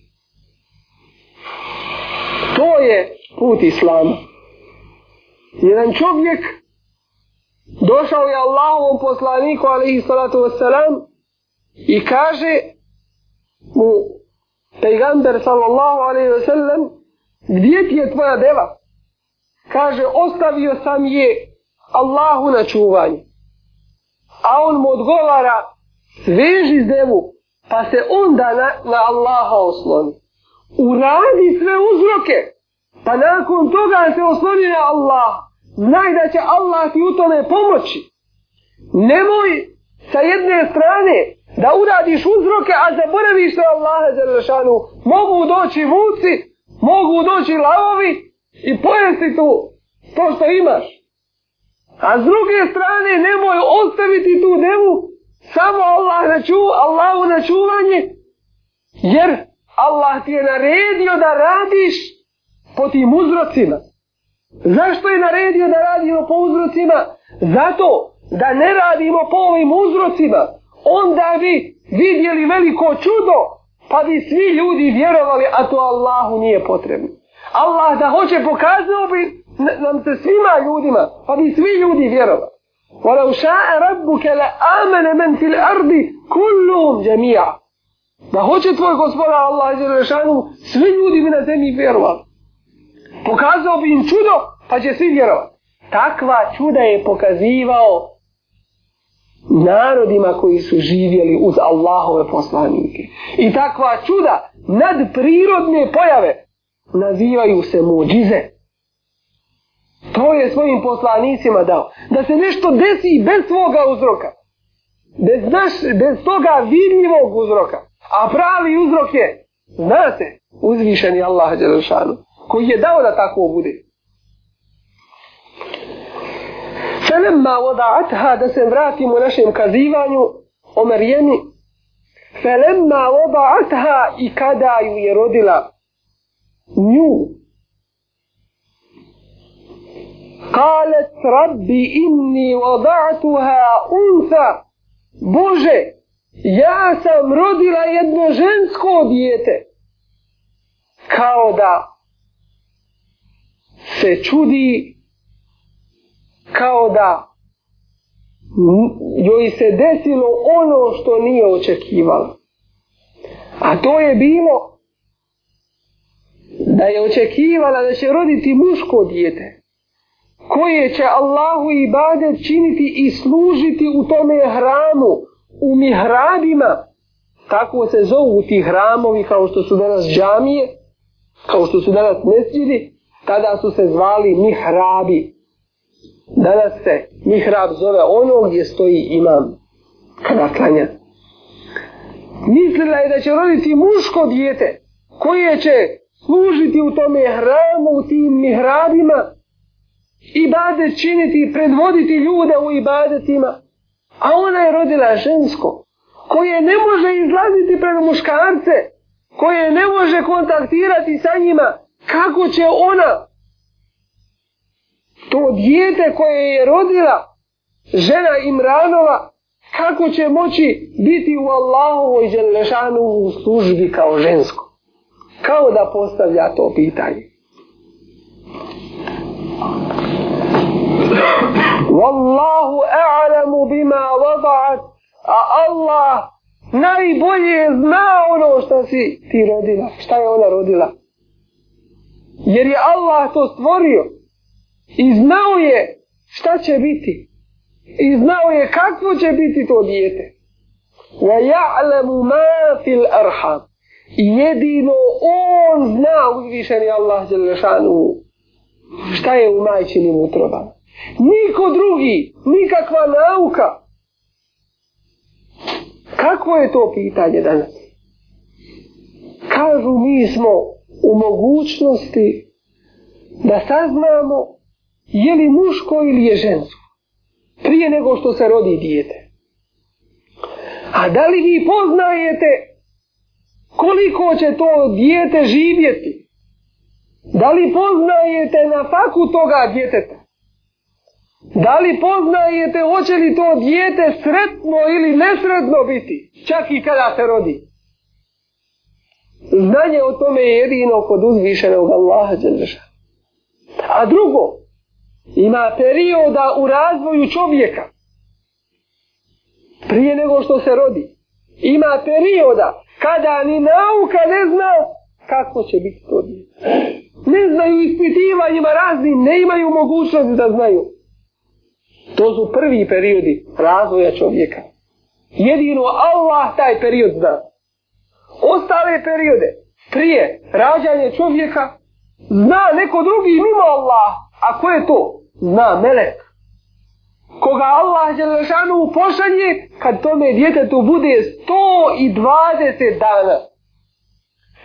To je put Islama. Jedan čovjek došao je Allahovom poslaniku alaihi salatu wasalam i kaže mu pejgamber sallallahu alaihi wasalam gdje ti je tvoja deva? Kaže ostavio sam je Allahu na čuvanje. A on mu odgovara sveži devu Pa se onda na, na Allaha osloni. Uradi sve uzroke. Pa nakon toga se osloni na Allaha. Znaj da će Allah ti u tome pomoći. Nemoj sa jedne strane da uradiš uzroke, a zaboraviš da Allaha za rešanu. Mogu doći vuci, mogu doći lavovi i pojesti tu to što imaš. A s druge strane nemoj ostaviti tu devu samo Allah na ču, Allahu na čuvanje, jer Allah ti je naredio da radiš po tim uzrocima. Zašto je naredio da radimo po uzrocima? Zato da ne radimo po ovim uzrocima, onda bi vidjeli veliko čudo, pa bi svi ljudi vjerovali, a to Allahu nije potrebno. Allah da hoće pokazao bi nam se svima ljudima, pa bi svi ljudi vjerovali. ولو شاء ربك لآمن من في الأرض كلهم جميعا da hoće tvoj gospodar Allah i Zerašanu svi ljudi bi na zemlji vjerovali pokazao bi im čudo pa će svi vjerovati takva čuda je pokazivao narodima koji su živjeli uz Allahove poslanike i takva čuda nad prirodne pojave nazivaju se muđize to je svojim poslanicima dao. Da se nešto desi bez svoga uzroka. Bez, naš, bez toga vidljivog uzroka. A pravi uzrok je, zna se, uzvišen je Allah Đelešanu, koji je dao da tako bude. Felemma voda atha, da se vratimo našem kazivanju, Omer jeni, felemma voda atha i kada ju je rodila, nju, قالت ربي إني وضعتها أنثى بوجه يا سام رضي لأيدنا جنسكو ديته kao da se čudi kao da joj se desilo ono što nije očekivala. A to je bilo da je očekivala da će roditi muško dijete koje će Allahu i Bade činiti i služiti u tome hramu, u mihrabima, tako se zovu ti hramovi kao što su danas džamije, kao što su danas mesjidi, tada su se zvali mihrabi. Danas se mihrab zove ono gdje stoji imam kada klanja. Mislila je da će roditi muško dijete koje će služiti u tome hramu, u tim mihrabima, ibadet činiti i predvoditi ljude u ibadetima. A ona je rodila žensko koje ne može izlaziti pred muškarce, koje ne može kontaktirati sa njima. Kako će ona to dijete koje je rodila žena Imranova kako će moći biti u Allahovoj želešanu u službi kao žensko? Kao da postavlja to pitanje? Wallahu a'lamu bima wada'at. A Allah najbolje zna ono što si ti rodila. Šta je ona rodila? Jer je Allah to stvorio. I znao je šta će biti. I znao je kakvo će biti to dijete. Wa ya'lamu ma fil arham. Jedino on zna uzvišeni Allah dželle šanu. Šta je u majčinim utrobama? Niko drugi, nikakva nauka. Kako je to pitanje danas? Kažu mi smo u mogućnosti da saznamo je li muško ili je žensko. Prije nego što se rodi dijete. A da li vi poznajete koliko će to dijete živjeti? Da li poznajete na faku toga djeteta? Da li poznajete hoće li to dijete sretno ili nesretno biti, čak i kada se rodi? Znanje o tome je jedino kod uzvišenog Allaha Đelžaša. A drugo, ima perioda u razvoju čovjeka. Prije nego što se rodi. Ima perioda kada ni nauka ne zna kako će biti to dijete. Ne znaju ispitivanjima raznim, ne imaju mogućnosti da znaju. To su prvi periodi razvoja čovjeka. Jedino Allah taj period zna. Ostale periode prije rađanja čovjeka zna neko drugi mimo Allah. A ko je to? Zna melek. Koga Allah Đelešanu upošanje kad tome djetetu bude 120 dana.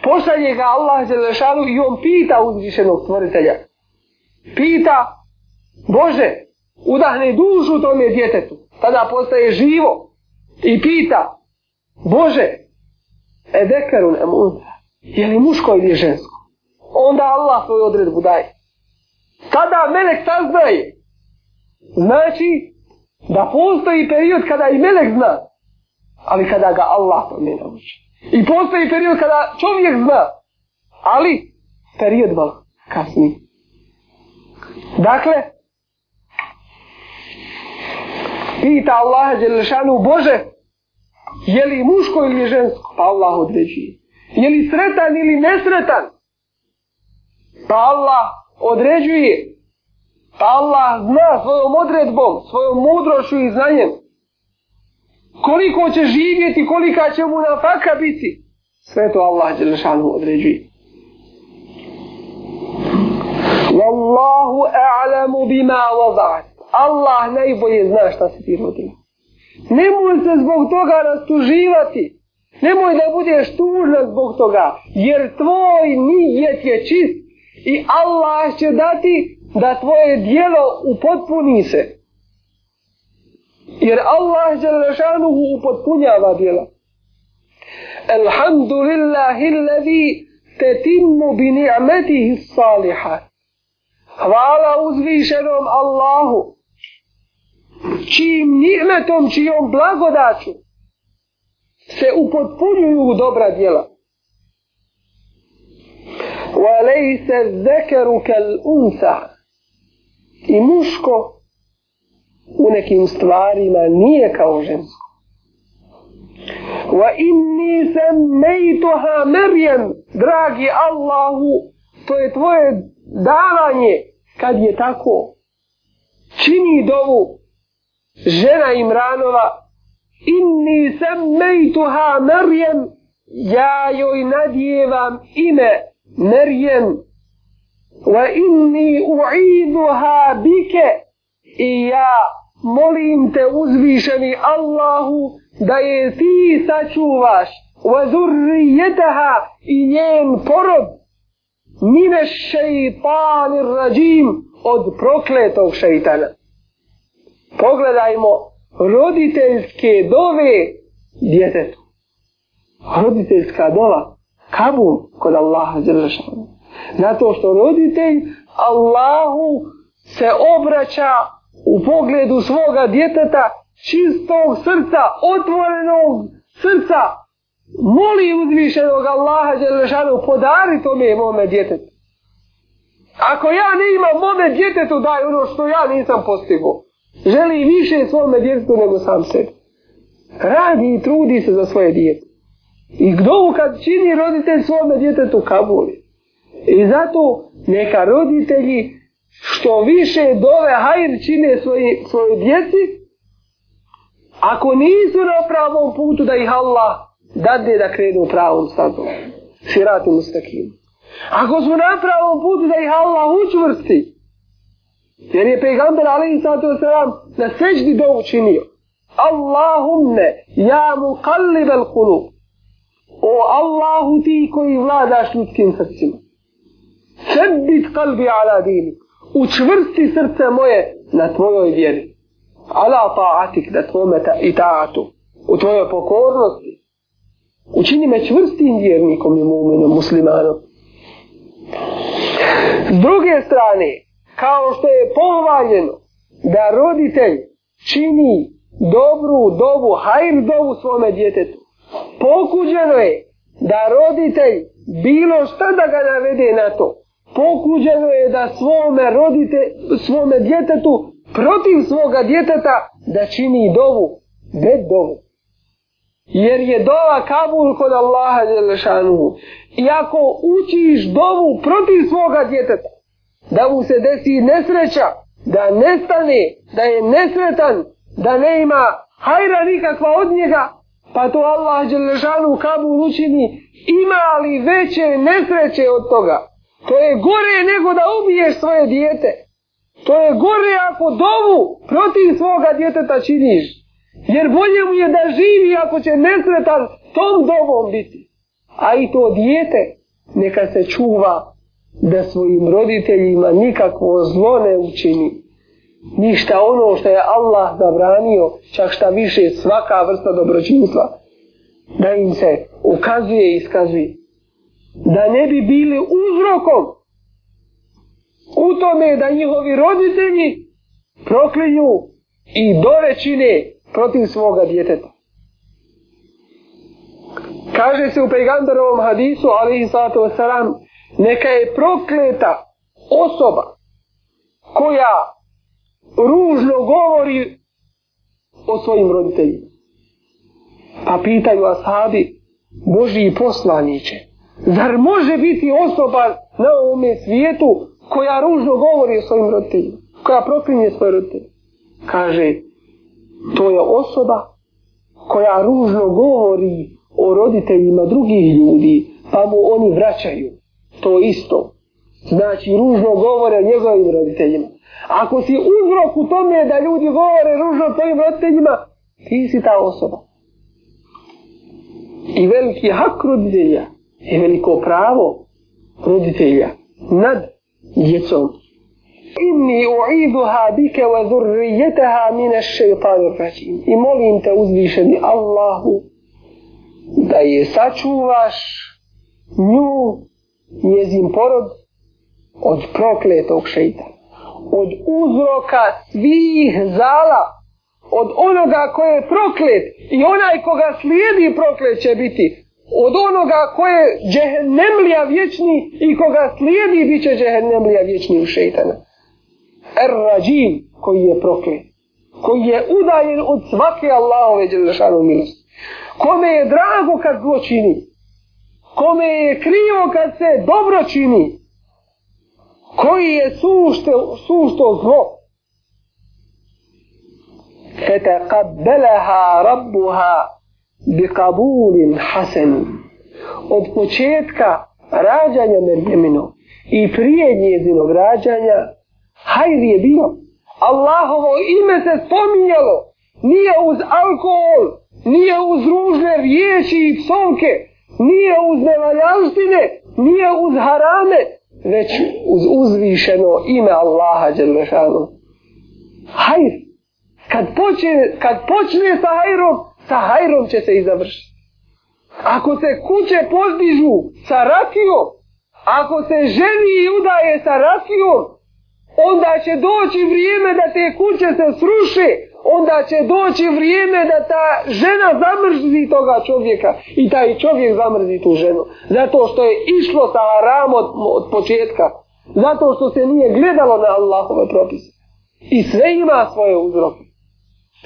Pošalje ga Allah Đelešanu i on pita uzvišenog stvoritelja. Pita, Bože, udahne dušu tome djetetu, tada postaje živo i pita, Bože, e dekarun em unta, je li muško ili je žensko? Onda Allah svoju odredbu daje. Tada melek saznaje. Znači, da postoji period kada i melek zna, ali kada ga Allah to ne nauči. I postoji period kada čovjek zna, ali period malo kasni. Dakle, pita Allah Đelešanu, Bože, je li muško ili je žensko? Pa Allah određuje. Je li sretan ili nesretan? Pa Allah određuje. Pa Allah zna svojom odredbom, svojom mudrošu i znanjem. Koliko će živjeti, kolika će mu napaka biti? Sve to Allah Đelešanu određuje. Wallahu a'lamu bima vada'at. Allah najbolje zna šta si ti rodio. Nemoj se zbog toga rastuživati. Nemoj da budeš tužna zbog toga. Jer tvoj nijet je čist. I Allah će dati da tvoje dijelo upotpuni se. Jer Allah će rešanuhu upotpunjava dijela. Elhamdulillahi levi te timmu bi ni'metihi saliha. Hvala uzvišenom Allahu čijim nimetom, čijom blagodaću se upotpunjuju dobra djela. وَلَيْسَ ذَكَرُكَ الْأُنْسَ I muško u nekim stvarima nije kao žensko. وَإِنِّي سَمَّيْتُهَا مَرْيَمْ Dragi Allahu, to je tvoje davanje kad je tako. Čini dovu žena Imranova inni semmejtuha Marjem ja joj nadjevam ime Marjem wa inni u'iduha bike i ja molim te uzvišeni Allahu da je ti sačuvaš wa zurrijetaha i njen porob mine šeitanir rađim od prokletog šeitana pogledajmo roditeljske dove djetetu. Roditeljska dova, kabul kod Allaha zršan. Zato što roditelj Allahu se obraća u pogledu svoga djeteta čistog srca, otvorenog srca, moli uzvišenog Allaha Đelešanu, podari to mi je mome djetetu. Ako ja ne imam mome djetetu, daj ono što ja nisam postigo. Želi više svome djetstvu nego sam sebi. Radi i trudi se za svoje djete. I kdo kad čini roditelj svome djetetu kabuli. I zato neka roditelji što više dove hajr čine svoje, svoje djeci, ako nisu na pravom putu da ih Allah dade da krenu u pravom stazom. Siratu mustakim. Ako su na pravom putu da ih Allah učvrsti, Jer je pejgamber alaihi sallatu wasalam na seždi do učinio. Allahumme, ja mu kallibel kulu. O Allahu ti koji vladaš ljudskim srcima. Sebit kalbi ala dini. Učvrsti srce moje na tvojoj vjeri. Ala ta'atik da tvome ta i ta'atu. U tvojoj pokornosti. Učini me čvrstim vjernikom i muminom, muslimanom. S druge strane, kao što je pohvaljeno da roditelj čini dobru dovu, hajr dovu svome djetetu. Pokuđeno je da roditelj bilo šta da ga navede na to. Pokuđeno je da svome, rodite, svome djetetu protiv svoga djeteta da čini dovu, bed dovu. Jer je dova kabul kod Allaha Đelešanuhu. I ako učiš dovu protiv svoga djeteta, da mu se desi nesreća, da nestane, da je nesretan, da ne ima hajra nikakva od njega, pa to Allah Đelešanu u Kabul učini, ima li veće nesreće od toga? To je gore nego da ubiješ svoje dijete. To je gore ako dovu protiv svoga djeteta činiš. Jer bolje mu je da živi ako će nesretan tom dovom biti. A i to dijete neka se čuva da svojim roditeljima nikakvo zlo ne učini. Ništa ono što je Allah zabranio, čak šta više svaka vrsta dobročinstva, da im se ukazuje i iskazuje. Da ne bi bili uzrokom u tome da njihovi roditelji proklinju i dorečine protiv svoga djeteta. Kaže se u pejgamberovom hadisu, ali i sallatu wasalam, neka je prokleta osoba koja ružno govori o svojim roditeljima. A pa pitaju Asadi, Boži poslaniće, zar može biti osoba na ovome svijetu koja ružno govori o svojim roditeljima, koja proklinje svoje roditelje? Kaže, to je osoba koja ružno govori o roditeljima drugih ljudi, pa mu oni vraćaju to isto. Znači, ružno govore o njegovim roditeljima. Ako si uzrok u tome da ljudi govore ružno o tvojim roditeljima, ti si ta osoba. I veliki hak roditelja je veliko pravo roditelja nad djecom. Inni u'iduha bike wa zurrijetaha mine šeitanu rađim. I molim te uzvišeni Allahu da je sačuvaš nju njezin porod od prokletog šeita. Od uzroka svih zala, od onoga koje je proklet i onaj koga slijedi proklet će biti. Od onoga koje je džehennemlija vječni i koga slijedi bit će džehennemlija vječni u šeitana. Er-rađim koji je proklet koji je udaljen od svake Allahove dželšanu milosti. Kome je drago kad zločini, čini, kome je krivo kad se dobro čini, koji je sušte, sušto zlo. Fete qabbeleha rabbuha bi kabulin hasenu. Od početka rađanja Merjeminu i prije njezinog rađanja, hajri je bio. Allahovo ime se spominjalo, nije uz alkohol, nije uz ružne riječi i psovke, nije uz nevaljaštine, nije uz harame, već uz uzvišeno ime Allaha Đerlešanu. Hajr. Kad počne, kad počne sa hajrom, sa hajrom će se i završiti. Ako se kuće pozdižu sa rakijom, ako se ženi i udaje sa rakijom, onda će doći vrijeme da te kuće se sruše, onda će doći vrijeme da ta žena zamrzi toga čovjeka i taj čovjek zamrzi tu ženu. Zato što je išlo sa haram od, od početka. Zato što se nije gledalo na Allahove propise. I sve ima svoje uzroke.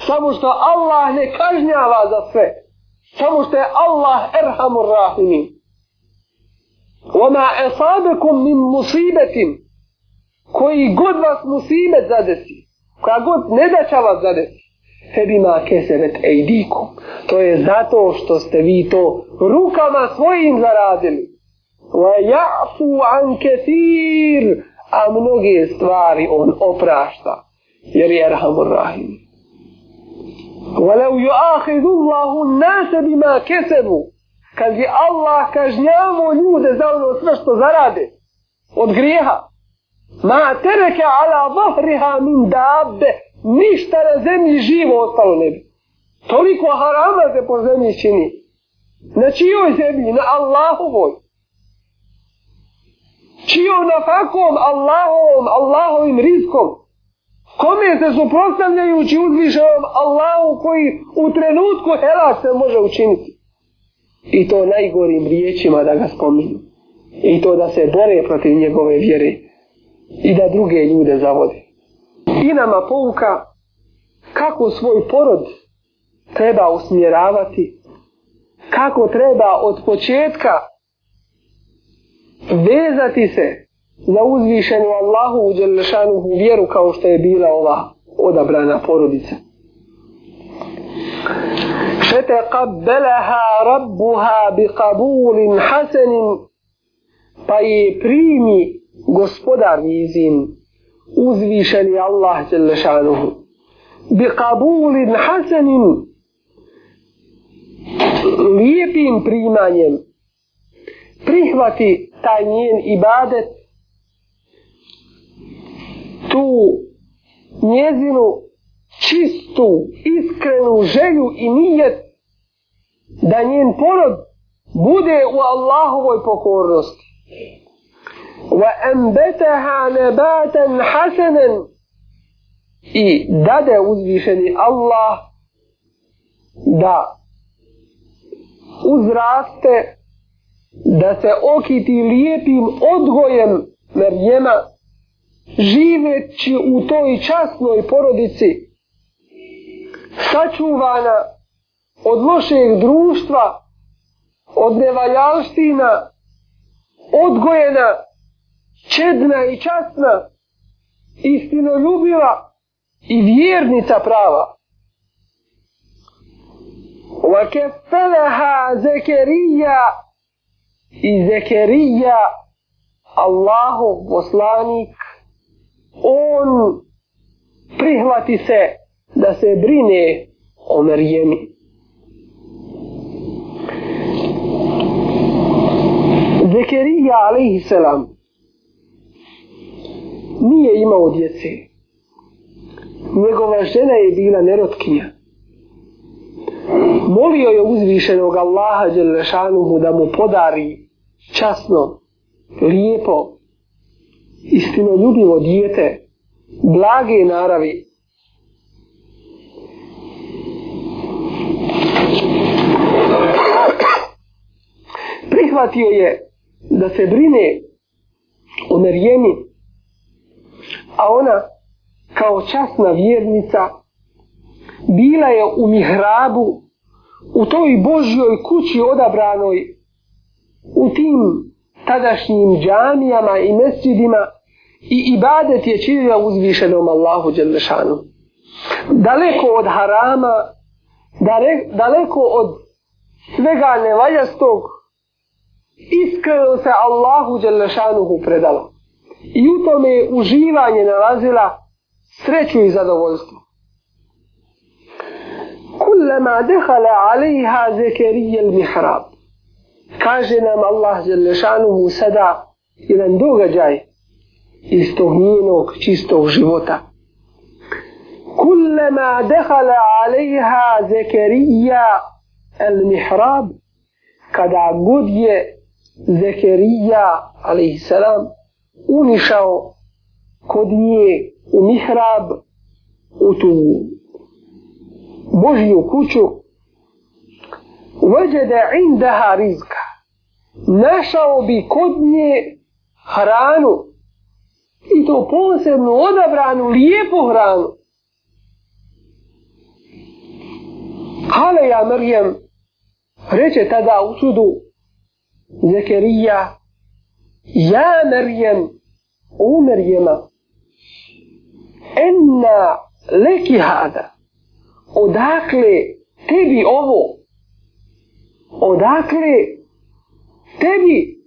Samo što Allah ne kažnjava za sve. Samo što je Allah erhamu rahimim. Oma esabekum min musibetim koji god vas musibet zadesim koja god ne daća vas zade sebima kesevet ejdikum. To je zato što ste vi to rukama svojim zaradili. Wa ja'fu an kesir. A mnoge stvari on oprašta. Jer je rahamur rahim. Walau yu'akhidhu Allahu an-nas bima kasabu kad je Allah kažnjavo ljude za ono sve što zarade od grijeha Ma tereke ala vahriha min dabbe. Ništa na zemlji živo ostalo ne bi. Toliko harama se po zemlji čini. Na čijoj zemlji? Na Allahovoj. Čijom nafakom? Allahovom. Allahovim rizkom. Kome se suprostavljajući uzvišavom Allahu koji u trenutku hela se može učiniti. I to najgorim riječima da ga spominu. I to da se bore protiv njegove vjere i da druge ljude zavodi. I nama pouka kako svoj porod treba usmjeravati, kako treba od početka vezati se za uzvišenu Allahu u Đelešanu u vjeru kao što je bila ova odabrana porodica. Fetekabbeleha rabbuha bi kabulin hasenin pa je primi gospodar njizin uzvišeni Allah jalla šanuhu bi kabulin hasanin lijepim primanjem prihvati taj njen ibadet tu njezinu čistu, iskrenu želju i nijet da njen porod bude u Allahovoj pokornosti وأنبتها نباتا حسنا i dade uzvišeni Allah da uzraste da se okiti lijepim odgojem Marijema živeći u toj časnoj porodici sačuvana od lošeg društva od nevaljalština odgojena čedna i časna, istinoljubiva i vjernica prava. Wa kefeleha zekerija i zekerija Allahov poslanik on prihvati se da se brine o Marijemi. Zekerija alaihi salam nije imao djece. Njegova žena je bila nerotkinja. Molio je uzvišenog Allaha Đelešanuhu da mu podari časno, lijepo, istino ljubivo dijete, blage naravi. Prihvatio je da se brine o Merijemi a ona kao časna vjernica bila je u mihrabu u toj Božjoj kući odabranoj u tim tadašnjim džamijama i mesjidima i ibadet je činila uzvišenom Allahu Đelešanu. Daleko od harama, dare, daleko od svega nevaljastog, iskreno se Allahu Đelešanu predala i u tome je uživanje nalazila sreću i zadovoljstvo. Kullama dehala alaiha zekerija mihrab. Kaže nam Allah Želešanu mu sada jedan događaj iz tog njenog čistog života. Kullama dehala alaiha zekerija el mihrab. Kada god je Zekerija, alaihissalam, unišao kod nje u mihrab u tu božiju kuću vođede indaha rizka našao bi kod nje hranu i to posebno odabranu lijepu hranu ale ja mrjem reče tada u čudu Zekerija Ja Merjem, o Merjema, enna leki hada, odakle tebi ovo, odakle tebi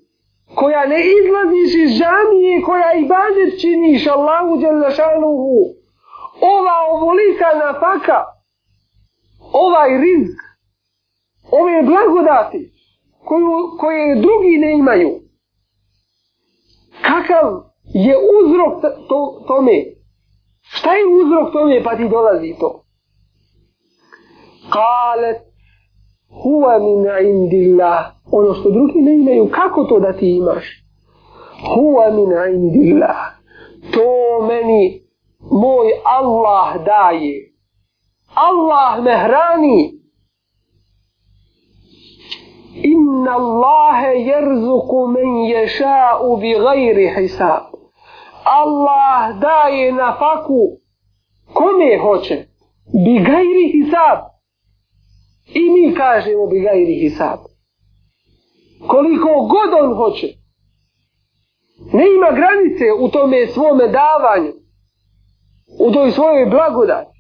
koja ne izlaziš iz žamije, koja i badet činiš Allahu Đelešanuhu, ova ovolika nafaka, ovaj rizk, ove blagodati koju, koje drugi ne imaju, kakav je uzrok to, tome? Šta je uzrok tome pa ti dolazi to? Kalet huwa min indillah. Ono što drugi ne imaju, kako to da ti imaš? Huwa min indillah. To meni moj Allah daje. Allah me hrani. inna Allahe jerzuku men ješa'u bi gajri hisab. Allah daje na faku kome hoće. Bi gajri hisab. I mi kažemo bi gajri hisab. Koliko god on hoće. Ne ima granice u tome svome davanju. U toj svojoj blagodati.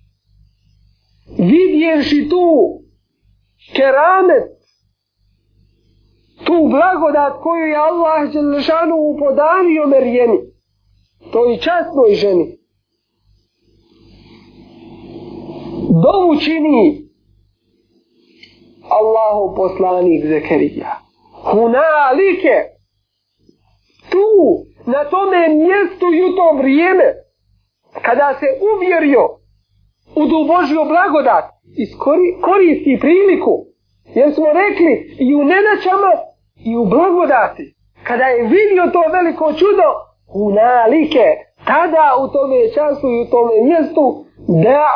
Vidješ i tu keramet tu blagodat koju je Allah Đelešanu upodario Merijeni, toj častnoj ženi. Dovu čini Allahu poslanik Zekerija. Hunalike, tu, na tome mjestu i u to vrijeme, kada se uvjerio u dubožio blagodat, iskoristi priliku, jer smo rekli i u nenačama i u blagodati, kada je vidio to veliko čudo, u nalike, tada u tome času i u tome mjestu, da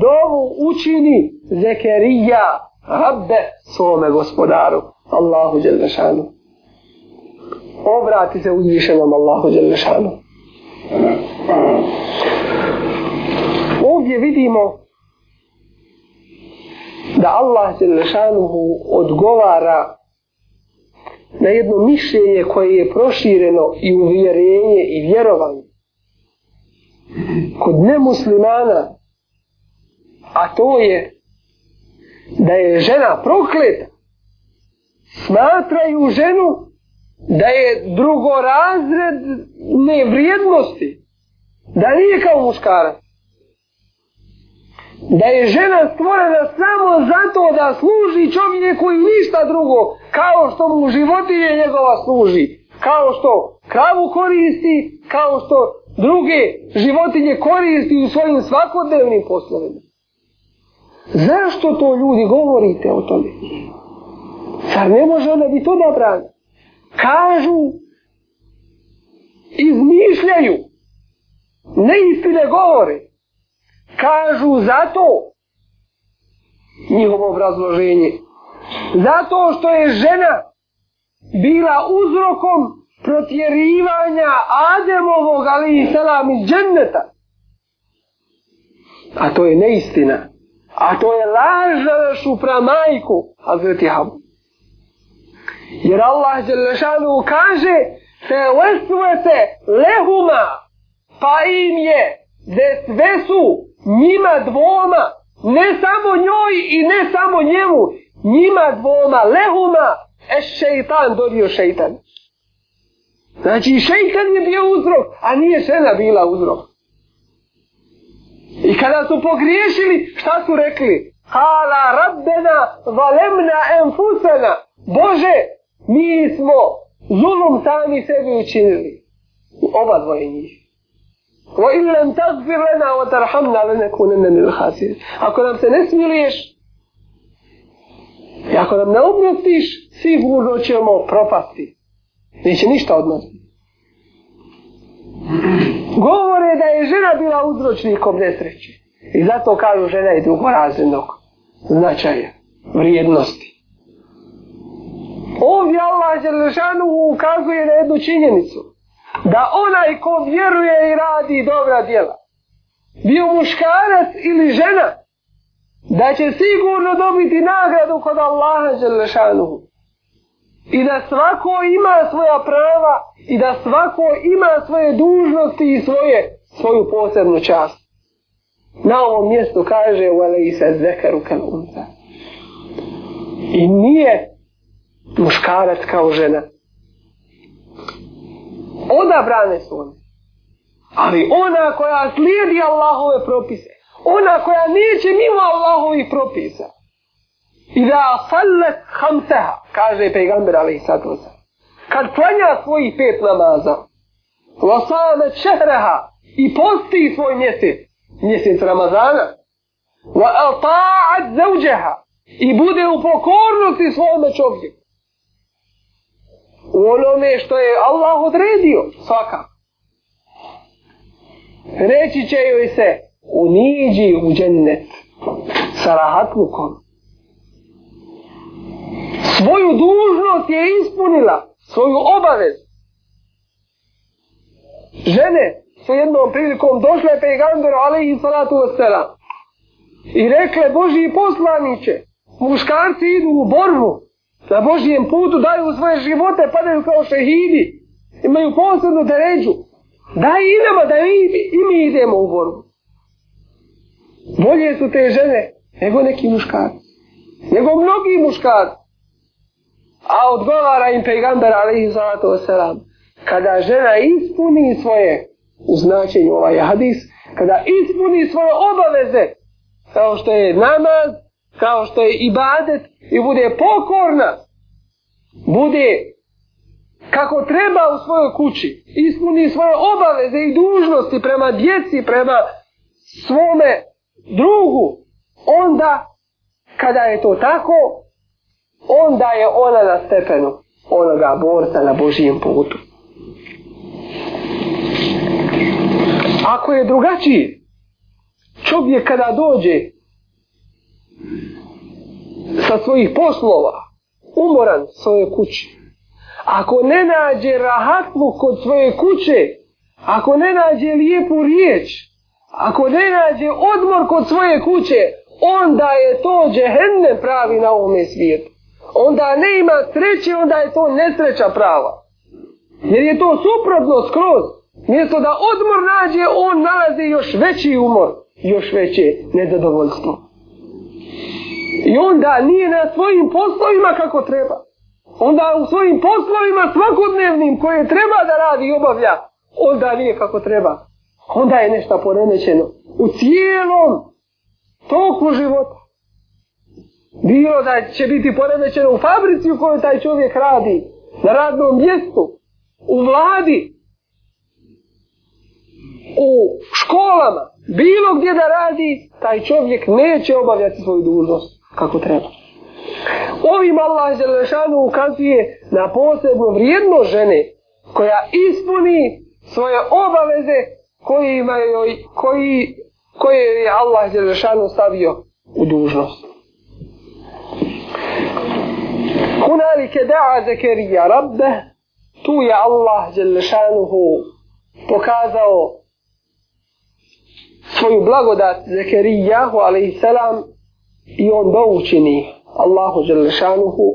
dovu učini Zekerija, rabbe svome gospodaru, Allahu Đelešanu. Obrati se uzvišenom Allahu Đelešanu. Ovdje vidimo da Allah Đelešanu odgovara na jedno mišljenje koje je prošireno i uvjerenje i vjerovanje kod nemuslimana a to je da je žena prokleta smatraju ženu da je drugorazred nevrijednosti da nije kao muškarac da je žena stvorena samo zato da služi čovjeku i ništa drugo, kao što mu životinje njegova služi, kao što kravu koristi, kao što druge životinje koristi u svojim svakodnevnim poslovima. Zašto to ljudi govorite o tome? Zar ne može ona biti odabrana? Kažu, izmišljaju, neistine govore kažu zato njihovo obrazloženje. Zato što je žena bila uzrokom protjerivanja Ademovog ali i selam iz dženneta. A to je neistina. A to je laž za našu pramajku, Hazreti Habu. Jer Allah Đelešanu kaže se lesvete lehuma pa im je desvesu njima dvoma, ne samo njoj i ne samo njemu, njima dvoma, lehuma, es šeitan, dorio šeitan. Znači, šeitan je bio uzrok, a nije žena bila uzrok. I kada su pogriješili, šta su rekli? Hala rabbena valemna enfusena. Bože, mi smo zulum sami sebi učinili. Oba dvoje njih. Wa illam tazfir lana wa tarhamna lana kunanna min al-khasir. Ako nam se ne smiliješ, i ako nam ne oprostiš, sigurno ćemo propasti. Neće ništa od nas. Govore da je žena bila uzročnikom nesreće. I zato kažu žena je drugorazrednog značaja, vrijednosti. Ovdje Allah Đerlešanu ukazuje na jednu činjenicu da onaj ko vjeruje i radi dobra djela, bio muškarac ili žena, da će sigurno dobiti nagradu kod Allaha Đelešanuhu. I da svako ima svoja prava i da svako ima svoje dužnosti i svoje, svoju posebnu čast. Na ovom mjestu kaže se zekaru kan unza. I nije muškarac kao žena odabrane su one. Ali ona koja slijedi Allahove propise, ona koja neće mimo Allahovih propisa, i da sallet hamseha, kaže pejgamber Ali Sadrosa, kad klanja svojih pet namaza, vasame čehreha i posti svoj mjesec, mjesec Ramazana, wa alta'at zauđeha i bude u pokornosti svome čovjeku, u onome što je Allah odredio, svaka. Reći će joj se, uniđi u džennet sa rahatlukom. Svoju dužnost je ispunila, svoju obavezu. Žene su jednom prilikom došle pejgamberu alaihi salatu wasalam i rekle Boži poslaniće, muškarci idu u borbu, na Božijem putu daju svoje živote, padaju kao šehidi, imaju posebnu deređu. Daj i nama, da i, i mi idemo u borbu. Bolje su te žene nego neki muškar. Nego mnogi muškar. A odgovara im pejgamber, ali i zato selam. Kada žena ispuni svoje, u značenju ovaj hadis, kada ispuni svoje obaveze, kao što je namaz, kao što je ibadet i bude pokorna, bude kako treba u svojoj kući, ispuni svoje obaveze i dužnosti prema djeci, prema svome drugu, onda kada je to tako, onda je ona na stepenu onoga borca na Božijem putu. Ako je drugačiji, čovjek kada dođe sa svojih poslova, umoran svoje kuće. Ako ne nađe rahatlu kod svoje kuće, ako ne nađe lijepu riječ, ako ne nađe odmor kod svoje kuće, onda je to džehennem pravi na ovome svijetu. Onda ne ima sreće, onda je to nesreća prava. Jer je to suprotno skroz. Mjesto da odmor nađe, on nalazi još veći umor, još veće nezadovoljstvo. I onda nije na svojim poslovima kako treba. Onda u svojim poslovima svakodnevnim koje treba da radi i obavlja, onda nije kako treba. Onda je nešto poremećeno u cijelom toku života. Bilo da će biti poremećeno u fabrici u kojoj taj čovjek radi, na radnom mjestu, u vladi, u školama, bilo gdje da radi, taj čovjek neće obavljati svoju dužnost kako treba. Ovim Allah Želešanu ukazuje na posebno vrijedno žene koja ispuni svoje obaveze koje, imaju, koji, koje je Allah Želešanu stavio u dužnost. Hunalike da'a zekerija rabbe tu je Allah Želešanuhu pokazao svoju blagodat Zekerijahu alaihissalam i on da učini Allahu Đelešanuhu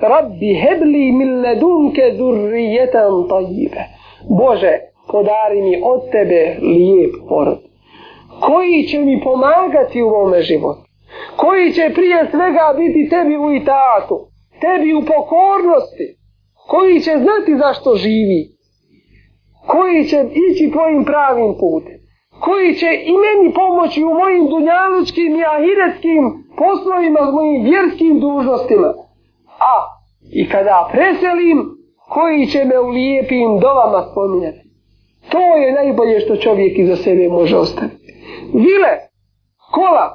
Rabbi hebli min ledunke zurrijetan tajive Bože podari mi od tebe lijep porod koji će mi pomagati u ovome životu koji će prije svega biti tebi u itatu tebi u pokornosti koji će znati zašto živi koji će ići tvojim pravim putem koji će i meni pomoći u mojim dunjalučkim i ahiretskim poslovima, s mojim vjerskim dužnostima. A, i kada preselim, koji će me u lijepim dovama spominjati. To je najbolje što čovjek iza sebe može ostaviti. Vile, kola,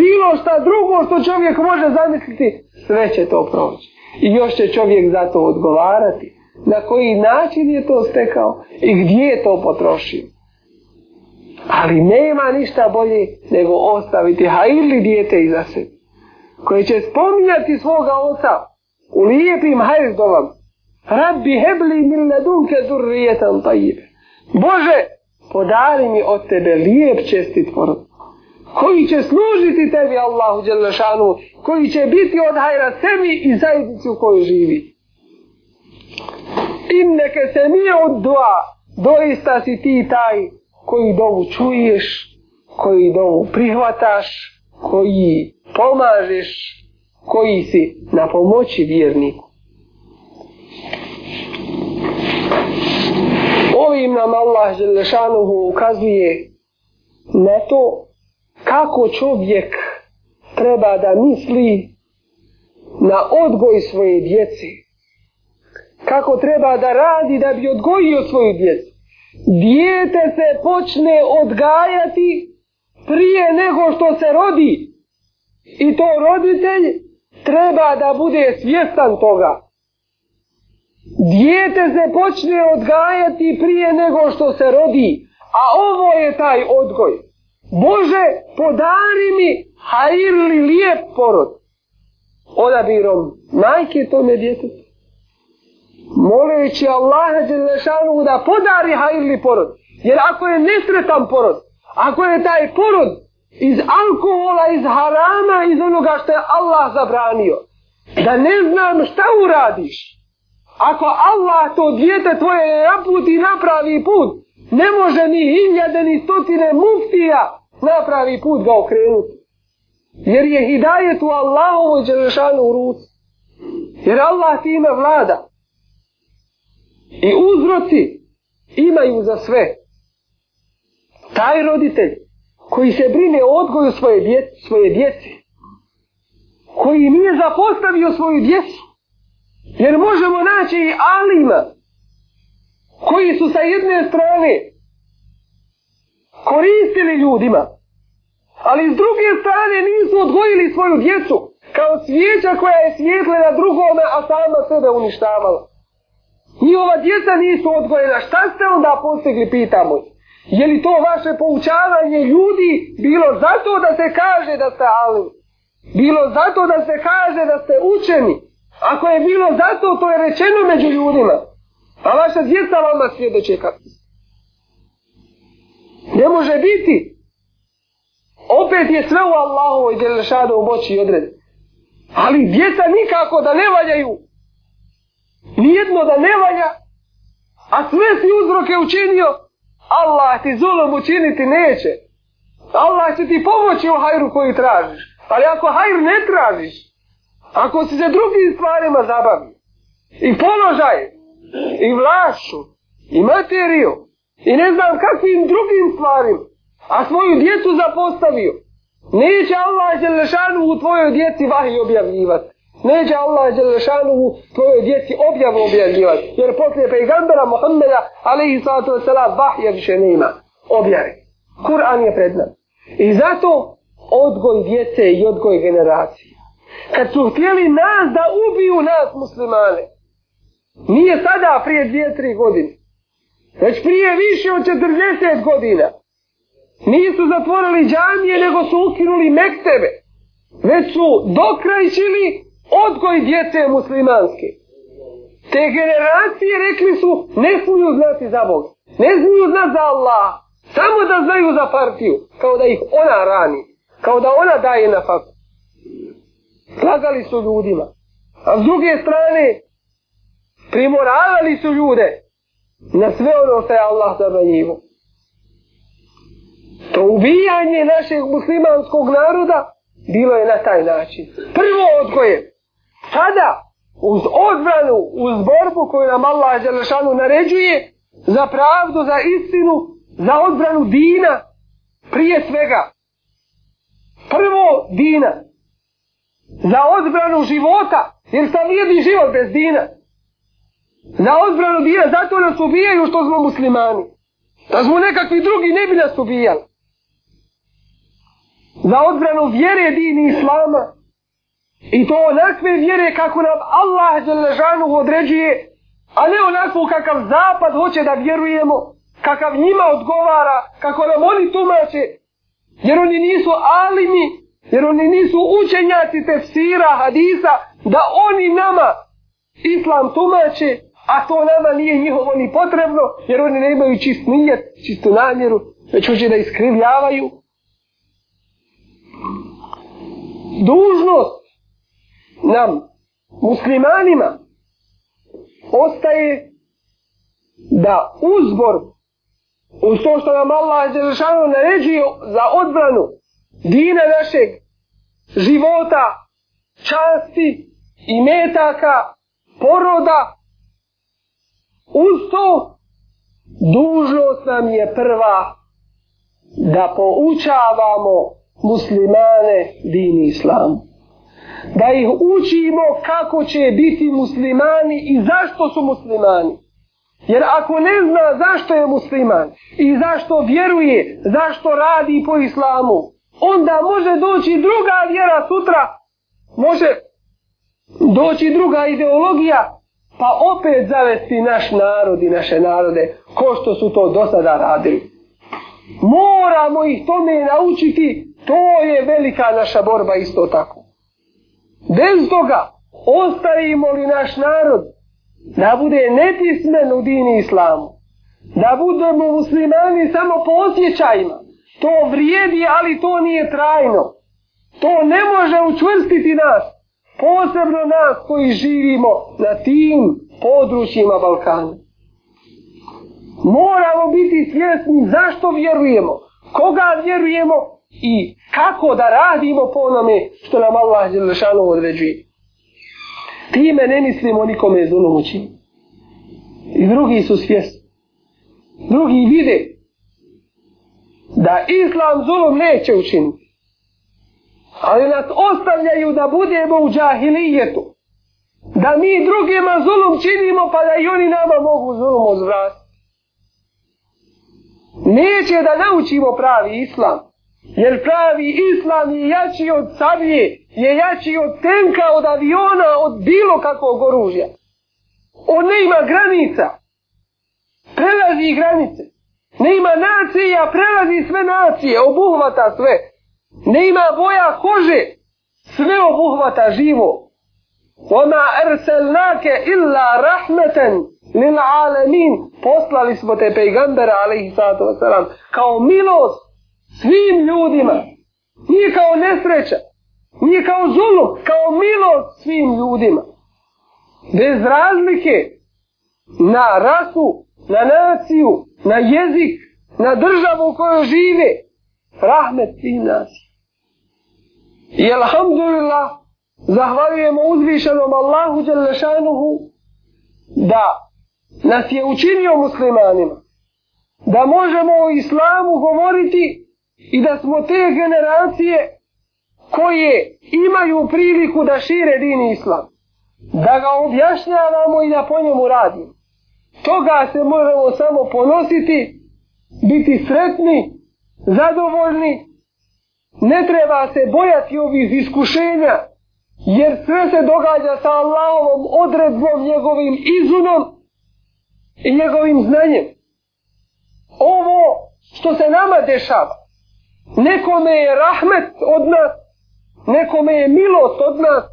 bilo šta drugo što čovjek može zamisliti, sve će to proći. I još će čovjek za to odgovarati. Na koji način je to stekao i gdje je to potrošio. Ali nema ništa bolje nego ostaviti hajirli dijete iza se. Koje će spominjati svoga oca u lijepim hajirdovam. Rabbi hebli min ledunke zurrijetan tajib. Bože, podari mi od tebe lijep čestit porod. Koji će služiti tebi Allahu Đelešanu. Koji će biti od hajra sebi i zajednicu koju živi. Inneke se nije od dua. Doista si ti taj koji dovu čuješ, koji dovu prihvataš, koji pomažeš, koji si na pomoći vjerniku. Ovim nam Allah Želešanuhu ukazuje na to kako čovjek treba da misli na odgoj svoje djece. Kako treba da radi da bi odgojio svoju djecu. Dijete se počne odgajati prije nego što se rodi. I to roditelj treba da bude svjestan toga. Dijete se počne odgajati prije nego što se rodi. A ovo je taj odgoj. Bože, podari mi hajirli lijep porod. Odabirom majke tome djetetu moleći Allaha Đelešanu da podari hajirni porod. Jer ako je nesretan porod, ako je taj porod iz alkohola, iz harama, iz onoga što je Allah zabranio, da ne znam šta uradiš, ako Allah to dijete tvoje naputi i napravi put, ne može ni hiljade, ni stotine muftija napravi put ga okrenuti. Jer je hidajet u Allahovu Đelešanu u ruci. Jer Allah time vlada. I uzroci imaju za sve. Taj roditelj koji se brine o odgoju svoje, djec, svoje djeci, koji nije zapostavio svoju djecu, jer možemo naći i alima, koji su sa jedne strane koristili ljudima, ali s druge strane nisu odgojili svoju djecu, kao svijeća koja je svijetlena drugome, a sama sebe uništavala. Njihova djeca nisu odgojena. Šta ste onda postigli, pitamo ih. Je li to vaše poučavanje ljudi bilo zato da se kaže da ste ali? Bilo zato da se kaže da ste učeni? Ako je bilo zato, to je rečeno među ljudima. A vaša djeca vama svjedoče kako Ne može biti. Opet je sve u Allahovoj djelšadu u moći i odredi. Ali djeca nikako da ne valjaju nijedno da ne valja, a sve si uzroke učinio, Allah ti zulom učiniti neće. Allah će ti pomoći u hajru koju tražiš. Ali ako hajr ne tražiš, ako si se drugim stvarima zabavio, i položaj, i vlašu, i materiju, i ne znam kakvim drugim stvarima, a svoju djecu zapostavio, neće Allah Želešanu u tvojoj djeci vahi objavljivati. Neće Allah Đelešanuhu tvojoj djeci objavno objavljivati. Jer poslije pejgambera Muhammeda, alaihi sallatu vesela, vahja više ne ima. Objavi. Kur'an je pred nam. I zato odgoj djece i odgoj generacija. Kad su htjeli nas da ubiju nas muslimane. Nije sada prije dvije, tri godine. Već prije više od četrdeset godina. Nisu zatvorili džamije, nego su ukinuli mektebe. Već su dokrajčili odgoj djece muslimanske. Te generacije rekli su, ne smiju znati za Boga. Ne smiju znati za Allah. Samo da znaju za partiju. Kao da ih ona rani. Kao da ona daje na faktu. Slagali su ljudima. A s druge strane, primoravali su ljude na sve ono što je Allah zabranjivo. To ubijanje našeg muslimanskog naroda bilo je na taj način. Prvo odgojem sada uz odbranu, uz borbu koju nam Allah Đelešanu naređuje za pravdu, za istinu, za odbranu dina, prije svega. Prvo dina. Za odbranu života, jer sam jedni život bez dina. Za odbranu dina, zato nas ubijaju što smo muslimani. Da smo nekakvi drugi, ne bi nas ubijali. Za odbranu vjere, dini, islama, I to onakve vjere kako nam Allah Đelešanu određuje, a ne onako kakav zapad hoće da vjerujemo, kakav njima odgovara, kako nam oni tumače, jer oni nisu alimi, jer oni nisu učenjaci tefsira, hadisa, da oni nama islam tumače, a to nama nije njihovo ni potrebno, jer oni ne imaju čist nijet, čistu namjeru, već hoće da iskrivljavaju. Dužnost nam, muslimanima, ostaje da uzbor uz to što nam Allah je zašao naređio za odbranu dina našeg života, časti i metaka, poroda, uz to dužnost nam je prva da poučavamo muslimane dini islamu da ih učimo kako će biti muslimani i zašto su muslimani. Jer ako ne zna zašto je musliman i zašto vjeruje, zašto radi po islamu, onda može doći druga vjera sutra, može doći druga ideologija, pa opet zavesti naš narod i naše narode, ko što su to do sada radili. Moramo ih tome naučiti, to je velika naša borba isto tako. Bez toga ostavimo li naš narod da bude nepismen u dini islamu, da budemo muslimani samo po osjećajima. To vrijedi, ali to nije trajno. To ne može učvrstiti nas, posebno nas koji živimo na tim područjima Balkana. Moramo biti svjesni zašto vjerujemo, koga vjerujemo i kako da radimo po onome što nam Allah Đelešanu određuje. Time ne mislimo nikome zunom I drugi su svjesni. Drugi vide da Islam zulum neće učiniti. Ali nas ostavljaju da budemo u džahilijetu. Da mi drugima zulum činimo pa da i oni nama mogu zulum uzvratiti. Neće da naučimo pravi Islam. Jer pravi islam je jači od sablje, je jači od tenka, od aviona, od bilo kakvog oružja. On ne ima granica. Prelazi granice. Ne ima nacije, a prelazi sve nacije, obuhvata sve. Ne ima boja kože, sve obuhvata živo. Ona erselnake illa rahmeten lil alemin. Poslali smo te pejgambera, alaihi sallatu wasalam, kao milost svim ljudima. Nije kao nesreća, nije kao zulu, kao milost svim ljudima. Bez razlike na rasu, na naciju, na jezik, na državu u kojoj žive. Rahmet svim nas. I alhamdulillah, zahvaljujemo uzvišenom Allahu Đelešanuhu da nas je učinio muslimanima. Da možemo o islamu govoriti i da smo te generacije koje imaju priliku da šire din islam, da ga objašnjavamo i da po njemu radimo. Toga se možemo samo ponositi, biti sretni, zadovoljni, ne treba se bojati ovih iskušenja, jer sve se događa sa Allahovom odredbom, njegovim izunom i njegovim znanjem. Ovo što se nama dešava, Nekome je rahmet od nas, nekome je milost od nas,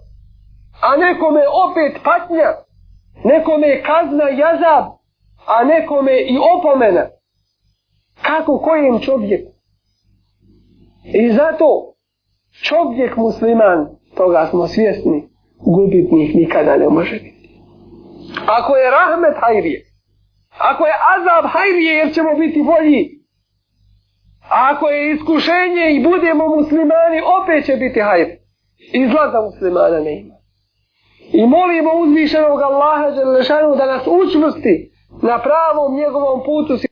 a nekome je opet patnja, nekome je kazna jazab, a nekome i opomena. Kako kojem čovjeku? I zato čovjek musliman, toga smo svjesni, gubitnih nikada ne može biti. Ako je rahmet hajrije, ako je azab hajrije jer ćemo biti bolji, ako je iskušenje i budemo muslimani, opet će biti hajr. Izlaza muslimana ne ima. I molimo uzvišenog Allaha Đelešanu da nas učvrsti na pravom njegovom putu